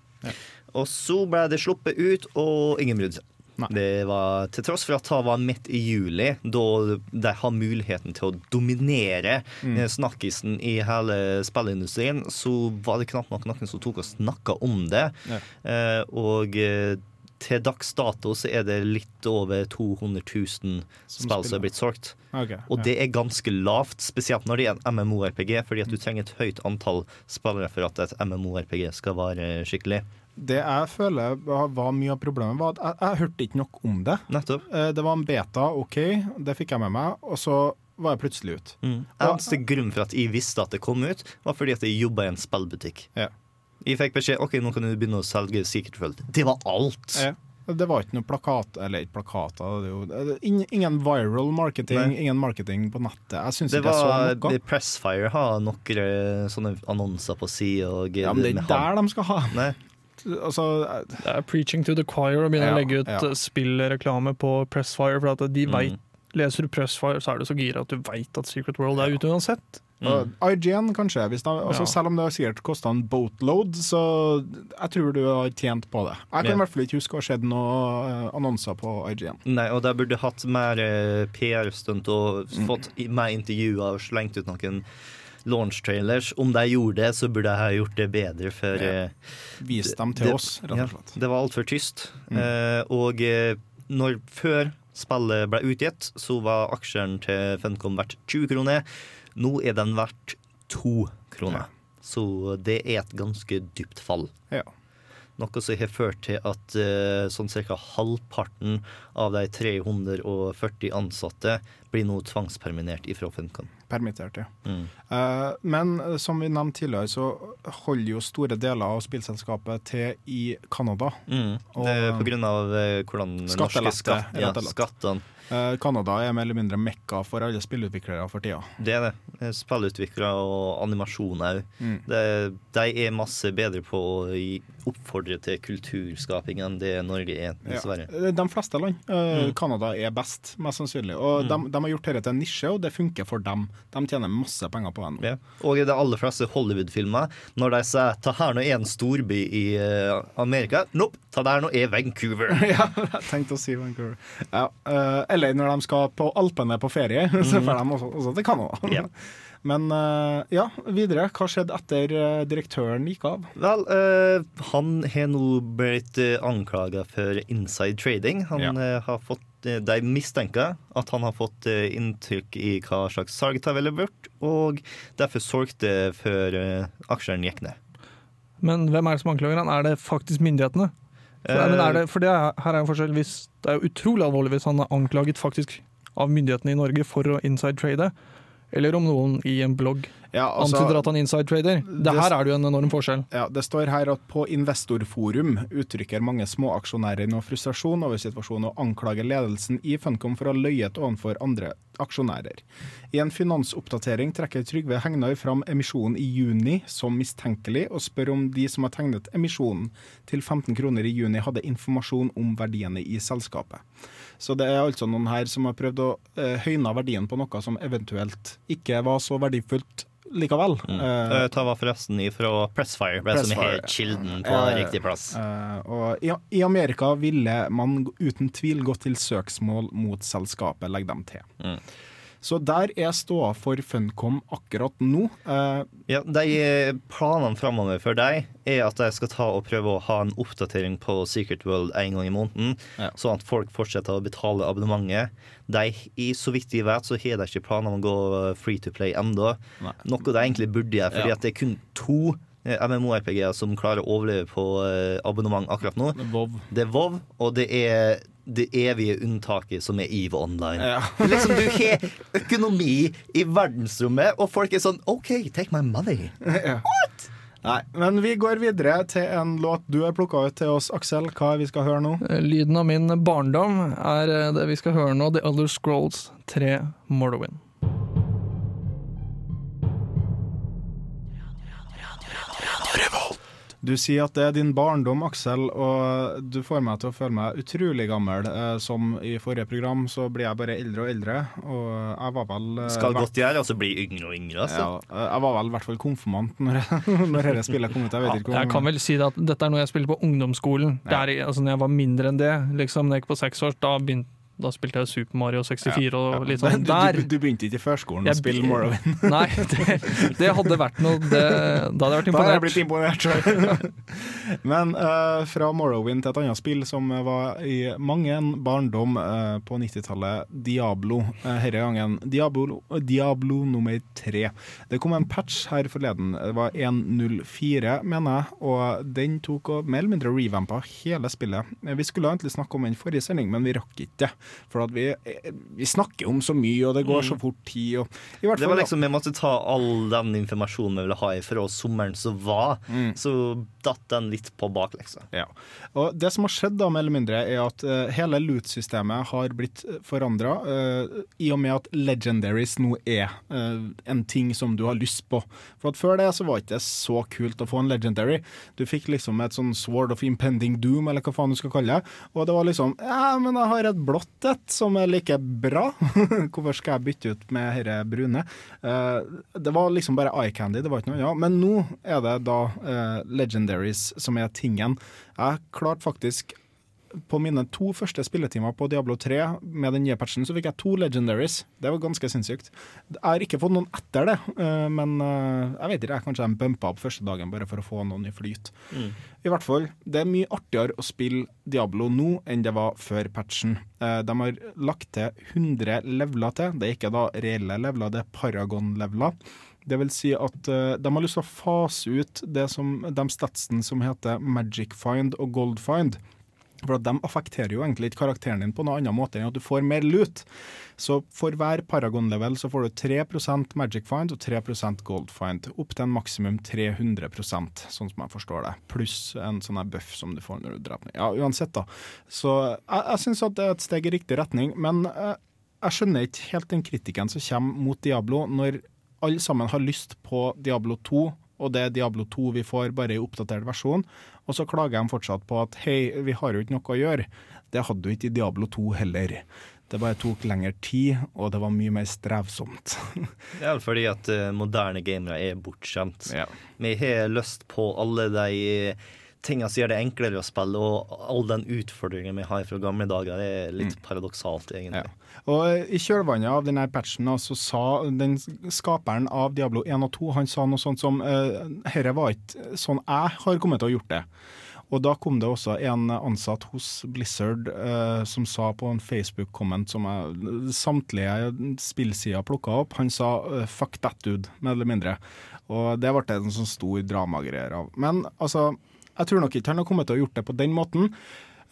Speaker 5: Og så ble det sluppet ut, og ingen brydde seg. Det var Til tross for at det var midt i juli, da de har muligheten til å dominere
Speaker 4: Mm.
Speaker 5: eh, snakkisen i hele spillindustrien, så var det knapt nok noen som tok og snakka om det.
Speaker 4: Ja.
Speaker 5: Eh, og til dags dato så er det litt over 200 000 spill som er blitt solgt.
Speaker 4: Ok,
Speaker 5: Og
Speaker 4: ja.
Speaker 5: det er ganske lavt, spesielt når det er en MMO-RPG, fordi at du trenger et høyt antall spillere for at et MMO-RPG skal være skikkelig.
Speaker 4: Det jeg føler var mye av problemet, var at jeg, jeg hørte ikke nok om det.
Speaker 5: Nettopp.
Speaker 4: Eh, Det var en beta, OK, det fikk jeg med meg. Og så var jeg plutselig ut.
Speaker 5: Mm. Eneste grunn for at jeg visste at det kom ut, var fordi at jeg jobba i en spillbutikk.
Speaker 4: Ja.
Speaker 5: Jeg fikk beskjed ok, nå kan du begynne å selge Secret World. Det var alt!
Speaker 4: Ja. Det var ikke noe plakat Eller ikke plakater. Det er jo, er ingen, viral marketing,
Speaker 5: Nei.
Speaker 4: ingen marketing på nettet. Jeg syns
Speaker 5: Det
Speaker 4: ikke jeg så noe.
Speaker 5: Pressfire har noen eh, sånne annonser på sida.
Speaker 4: Ja, men det er der de skal ha.
Speaker 5: Nei.
Speaker 4: Altså,
Speaker 6: Det er preaching to the choir å begynne
Speaker 4: Ja,
Speaker 6: å legge ut
Speaker 4: ja.
Speaker 6: eh, spillreklame på Pressfire. For at de
Speaker 5: Mm.
Speaker 6: vet, Leser du Pressfire, så er du så gira at du veit at Secret World er ute uansett.
Speaker 4: Og IGN, kanskje. De, altså,
Speaker 6: Ja.
Speaker 4: Selv om det har sikkert kosta en boatload, så jeg tror du har tjent på det. Jeg kan
Speaker 5: Ja.
Speaker 4: i hvert fall ikke huske å ha sett noen annonser på IGN.
Speaker 5: Nei, og de burde hatt mer eh, PR-stunt og fått mm. mer intervjuer og slengt ut noen launch-trailers. Om de gjorde det, så burde jeg ha gjort det bedre, for eh,
Speaker 4: Vis dem til
Speaker 5: det-
Speaker 4: oss, rett og
Speaker 5: ja, det var altfor tyst.
Speaker 4: Mm.
Speaker 5: Eh, og eh, når, før spillet ble utgitt, så var aksjen til Funcom verdt 20 kroner. Nå er den verdt to kroner. Så det er et ganske dypt fall.
Speaker 4: Ja.
Speaker 5: Noe som har ført til at eh, sånn ca. halvparten av de 340 ansatte blir nå tvangsperminert ifra Funcom.
Speaker 4: Permittert, ja.
Speaker 5: Mm.
Speaker 4: Eh, men eh, som vi nevnte tidligere, så holder jo store deler av spillselskapet til i Canada.
Speaker 5: Mm. Det er på grunn av eh, hvordan norske skatt, ja, skattene
Speaker 4: Canada er mer eller mindre mekka for alle spillutviklere for tida.
Speaker 5: Det er det. Eh, Spillutviklere og animasjon òg.
Speaker 4: Mm.
Speaker 5: De er masse bedre på å oppfordre til kulturskaping enn det Norge er, dessverre.
Speaker 4: Ja. De fleste land. Eh,
Speaker 5: Mm.
Speaker 4: Canada er best, mest sannsynlig. Og
Speaker 5: Mm.
Speaker 4: de, de har gjort dette til en nisje, og det funker for dem. De tjener masse penger på det.
Speaker 5: Ja. Og i de aller fleste Hollywood-filmer, når de sier 'ta her nå er en storby i eh, Amerika', nope, ta der nå er Vancouver.
Speaker 4: ja, jeg tenkte å si Vancouver. Ja, eh, eller når de skal på Alpene på ferie, så får de også, også til Canada.
Speaker 5: Ja.
Speaker 4: Men eh, ja, videre. Hva skjedde etter eh, direktøren gikk av?
Speaker 5: Vel, uh, han har nå blitt anklaga for inside trading. Han
Speaker 4: Ja.
Speaker 5: eh, har fått De mistenker at han har fått inntrykk i hva slags salg det ville vært, og derfor solgte før aksjene gikk ned.
Speaker 6: Men hvem er det som anklager han? Er det faktisk myndighetene? For,
Speaker 5: Eh,
Speaker 6: men er det, for det er, her er en forskjell. Hvis, det er jo utrolig alvorlig hvis han er anklaget faktisk av myndighetene i Norge for å inside trade, eller om noen i en blogg
Speaker 4: Ja, altså-
Speaker 6: antyder at han inside trader. Det her er det jo en enorm forskjell.
Speaker 4: Ja, Det står her at på Investorforum uttrykker mange småaksjonærer noe frustrasjon over situasjonen og anklager ledelsen i Funcom for å ha løyet overfor andre aksjonærer. I en finansoppdatering trekker Trygve Hegnar fram emisjonen i juni som mistenkelig, og spør om de som har tegnet emisjonen til 15 kroner i juni, hadde informasjon om verdiene i selskapet. Så det er altså noen her som har prøvd å eh, høyne verdien på noe som eventuelt ikke var så verdifullt likevel.
Speaker 5: Mm.
Speaker 4: Eh,
Speaker 5: Uh, ta var forresten ifra Pressfire, bare som
Speaker 4: er
Speaker 5: helt kilden på
Speaker 4: Eh,
Speaker 5: riktig plass.
Speaker 4: eh, og i, I Amerika ville man uten tvil gått til søksmål mot selskapet, legger de til.
Speaker 5: Mm.
Speaker 4: Så der er ståa for Funcom akkurat nå. Eh,
Speaker 5: Ja, de eh, Planene framover for deg er at jeg skal ta og prøve å ha en oppdatering på Secret World en gang i måneden,
Speaker 4: Ja.
Speaker 5: sånn at folk fortsetter å betale abonnementet. De, i, så vidt de vet, så har de ikke planer om å gå free to play ennå. Noe de egentlig burde gjøre, fordi
Speaker 4: Ja.
Speaker 5: at det er kun to MMO-RPG-er som klarer å overleve på eh, abonnement akkurat nå.
Speaker 4: Vov.
Speaker 5: Det er Vov, og det er det evige unntaket som er EVE Online.
Speaker 4: Ja.
Speaker 5: liksom, du har økonomi i verdensrommet, og folk er sånn OK, take my money.
Speaker 4: ja. Nei, men vi går videre til en låt du har plukka ut til oss, Aksel. Hva er vi skal høre nå?
Speaker 6: Eh, Lyden av min barndom er eh, det vi skal høre nå, The Elder Scrolls 3 Morrowind.
Speaker 4: Du sier at det er din barndom, Aksel, og du får meg til å føle meg utrolig gammel. Eh, som i forrige program så blir jeg bare eldre og eldre, og jeg var vel eh,
Speaker 5: Skal godt gjøre, altså bli yngre og yngre. Altså.
Speaker 4: Ja, eh, jeg var vel i hvert fall konfirmant når, når dette spillet kom ut. Jeg vet ikke hvor
Speaker 6: Jeg kan vel si det at dette er noe jeg spilte på ungdomsskolen. Ja. Der, altså, når jeg var mindre enn det, liksom, når jeg gikk på seks år, da, begynte, da spilte jeg Super Mario 64 og litt sånn
Speaker 4: du,
Speaker 6: der.
Speaker 4: du, du begynte ikke i førskolen å spille Morrowind?
Speaker 6: Nei, det, det hadde vært noe det, Da hadde jeg vært
Speaker 4: Da hadde jeg blitt imponert selv. Men uh, fra Morrowind til et annet spill som var i mange en barndom uh, på 90-tallet, Diablo. Uh, Denne gangen Diablo, Diablo nummer tre. Det kom en patch her forleden. Det var 1.04, mener jeg, og den tok og mer eller mindre revampa hele spillet. Vi skulle egentlig snakke om den forrige sending, men vi rakk ikke det. For vi, vi snakker om så mye, og det går så fort tid. Og, i hvert
Speaker 5: Det var liksom, Vi måtte ta all den informasjonen vi ville ha fra sommeren som var. Så datt den litt på bakleksa.
Speaker 4: Ja. Og det som har skjedd da, mer eller mindre, er at uh, hele loot-systemet har blitt forandra, i og med at legendaries nå er uh, en ting som du har lyst på. For at Før det så var ikke det så kult å få en legendary. Du fikk liksom et sånn sword of impending doom, eller hva faen du skal kalle det. Og det var liksom Ja, men jeg har et blått et som er like bra. Hvorfor skal jeg bytte ut med dette brune? Eh, det var liksom bare eye candy, det var ikke noe annet. Men nå er det da eh, legendaries som er tingen. Jeg klarte faktisk på mine to første spilletimer på Diablo 3 med den nye patchen, så fikk jeg to legendaries. Det var ganske sinnssykt. Jeg har ikke fått noen etter det, eh, men eh, jeg vet ikke, jeg kanskje de bumpa opp første dagen bare for å få noen i flyt.
Speaker 5: Mm.
Speaker 4: I hvert fall, det er mye artigere å spille Diablo nå enn det var før patchen. Eh, De har lagt til 100 leveler til. Det er ikke da reelle leveler, det er Paragon-leveler. Det vil si at uh, de har lyst til å fase ut det som, de statsene som heter Magic Find og Gold Find. For De affekterer jo egentlig ikke karakteren din på noen annen måte enn at du får mer lut. Så for hver Paragon-level så får du 3% Magic Find og 3% Gold Find. Opp til en maksimum 300 sånn som jeg forstår det. Pluss en sånn her buff som du får når du dreper Ja, uansett, da. Så jeg, jeg syns at det er et steg i riktig retning. Men jeg, jeg skjønner ikke helt den kritikken som kommer mot Diablo, når alle sammen har lyst på Diablo 2 og det er Diablo 2 vi får bare i oppdatert versjon. Og så klager de fortsatt på at hei, vi har jo ikke noe å gjøre. Det hadde du ikke i Diablo 2 heller. Det bare tok lengre tid, og det var mye mer strevsomt.
Speaker 5: Det er vel fordi at eh, moderne gamere er bortskjemt. Vi har lyst på alle de tingene som gjør det enklere å spille, og all den utfordringen vi har fra gamle dager. Det er litt paradoksalt, egentlig.
Speaker 4: Og I kjølvannet av denne patchen så sa den skaperen av Diablo 1 og 2 han sa noe sånt som Herre var ikke sånn jeg har kommet til å gjort det. Og da kom det også en ansatt hos Blizzard eh, som sa på en Facebook-komment som jeg, samtlige spillsider plukka opp, han sa eh, 'fuck that dude', mer eller mindre. Og det ble en sånn stor dramagreier av. Men altså, jeg tror nok ikke han har kommet til å gjort det på den måten.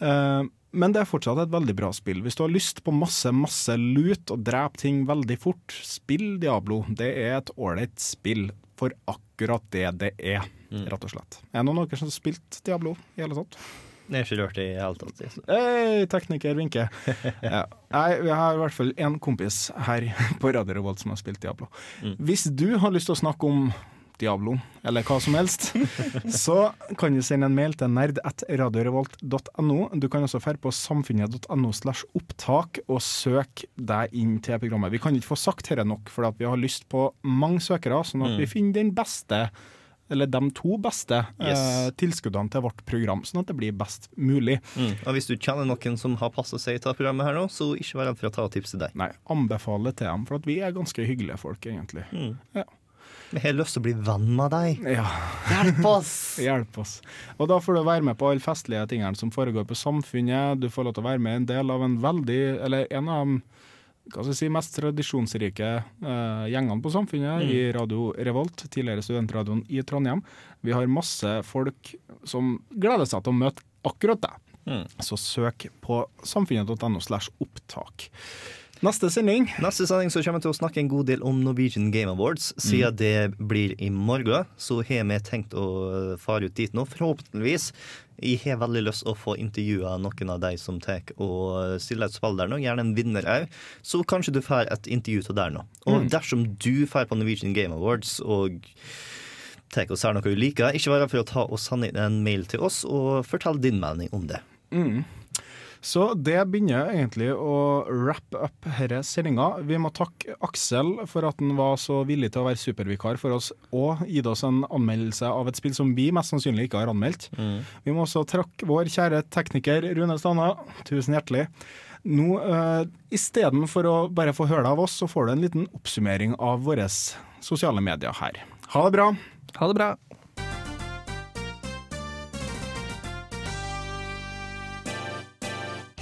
Speaker 4: Eh, men det er fortsatt et veldig bra spill. Hvis du har lyst på masse masse lut og drepe ting veldig fort, spill Diablo. Det er et ålreit spill for akkurat det det er, rett og slett. Er det noen av dere som har spilt Diablo i hele tatt?
Speaker 5: Jeg har ikke rørt det i hele tatt. altså.
Speaker 4: Hei, tekniker vinker. Ja. Vi har i hvert fall én kompis her på Radio Revolt som har spilt Diablo. Hvis du har lyst til å snakke om Diablo, eller hva som helst, så kan du sende en mail til nerd.radiorevolt.no. Du kan også dra på samfunnet.no slash opptak og søke deg inn til programmet. Vi kan ikke få sagt dette nok, for vi har lyst på mange søkere, sånn at
Speaker 5: Mm.
Speaker 4: vi finner den beste eller de to beste
Speaker 5: Yes.
Speaker 4: eh, tilskuddene til vårt program, sånn at det blir best mulig.
Speaker 5: Mm. Og hvis du kjenner noen som har passa seg til programmet her nå, så ikke vær redd for å ta og tipse deg.
Speaker 4: Nei, anbefale til dem, for at vi er ganske hyggelige folk, egentlig.
Speaker 5: Mm.
Speaker 4: Ja.
Speaker 5: Vi har lyst til å bli venn med deg.
Speaker 4: Ja.
Speaker 5: Hjelp oss!
Speaker 4: Hjelp oss. Og da får du være med på alle festlige tingene som foregår på Samfunnet. Du får lov til å være med en del av en veldig, eller en av hva skal jeg si, mest tradisjonsrike uh, gjengene på Samfunnet
Speaker 5: Mm.
Speaker 4: i Radio Revolt, tidligere studentradioen i Trondheim. Vi har masse folk som gleder seg til å møte akkurat deg.
Speaker 5: Mm.
Speaker 4: Så søk på samfunnet.no slash opptak. Neste sending.
Speaker 5: Neste sending så kommer vi til å snakke en god del om Norwegian Game Awards. Siden
Speaker 4: Mm.
Speaker 5: det blir i morgen, så har vi tenkt å fare ut dit nå. Forhåpentligvis. Jeg har veldig lyst å få intervjua noen av de som tar og stiller et spill der nå. Gjerne en vinner òg. Så kanskje du får et intervju til der nå. Og
Speaker 4: Mm.
Speaker 5: dersom du får på Norwegian Game Awards og tar og ser noe du liker, ikke vær redd for å ta og sende inn en mail til oss og fortell din mening om det.
Speaker 4: Mm. Så det begynner egentlig å wrap up denne sendinga. Vi må takke Aksel for at han var så villig til å være supervikar for oss og gitt oss en anmeldelse av et spill som vi mest sannsynlig ikke har anmeldt. Vi må også trakke vår kjære tekniker Rune Stanna. Tusen hjertelig. Nå, uh, Istedenfor å bare få høre det av oss, så får du en liten oppsummering av våre sosiale medier her. Ha det bra.
Speaker 6: Ha det bra.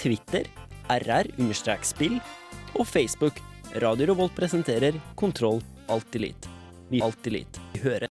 Speaker 12: Twitter rr-spill og Facebook. Radio Revolt presenterer Kontroll Alt delete. Vi Alt Elite. Vi hører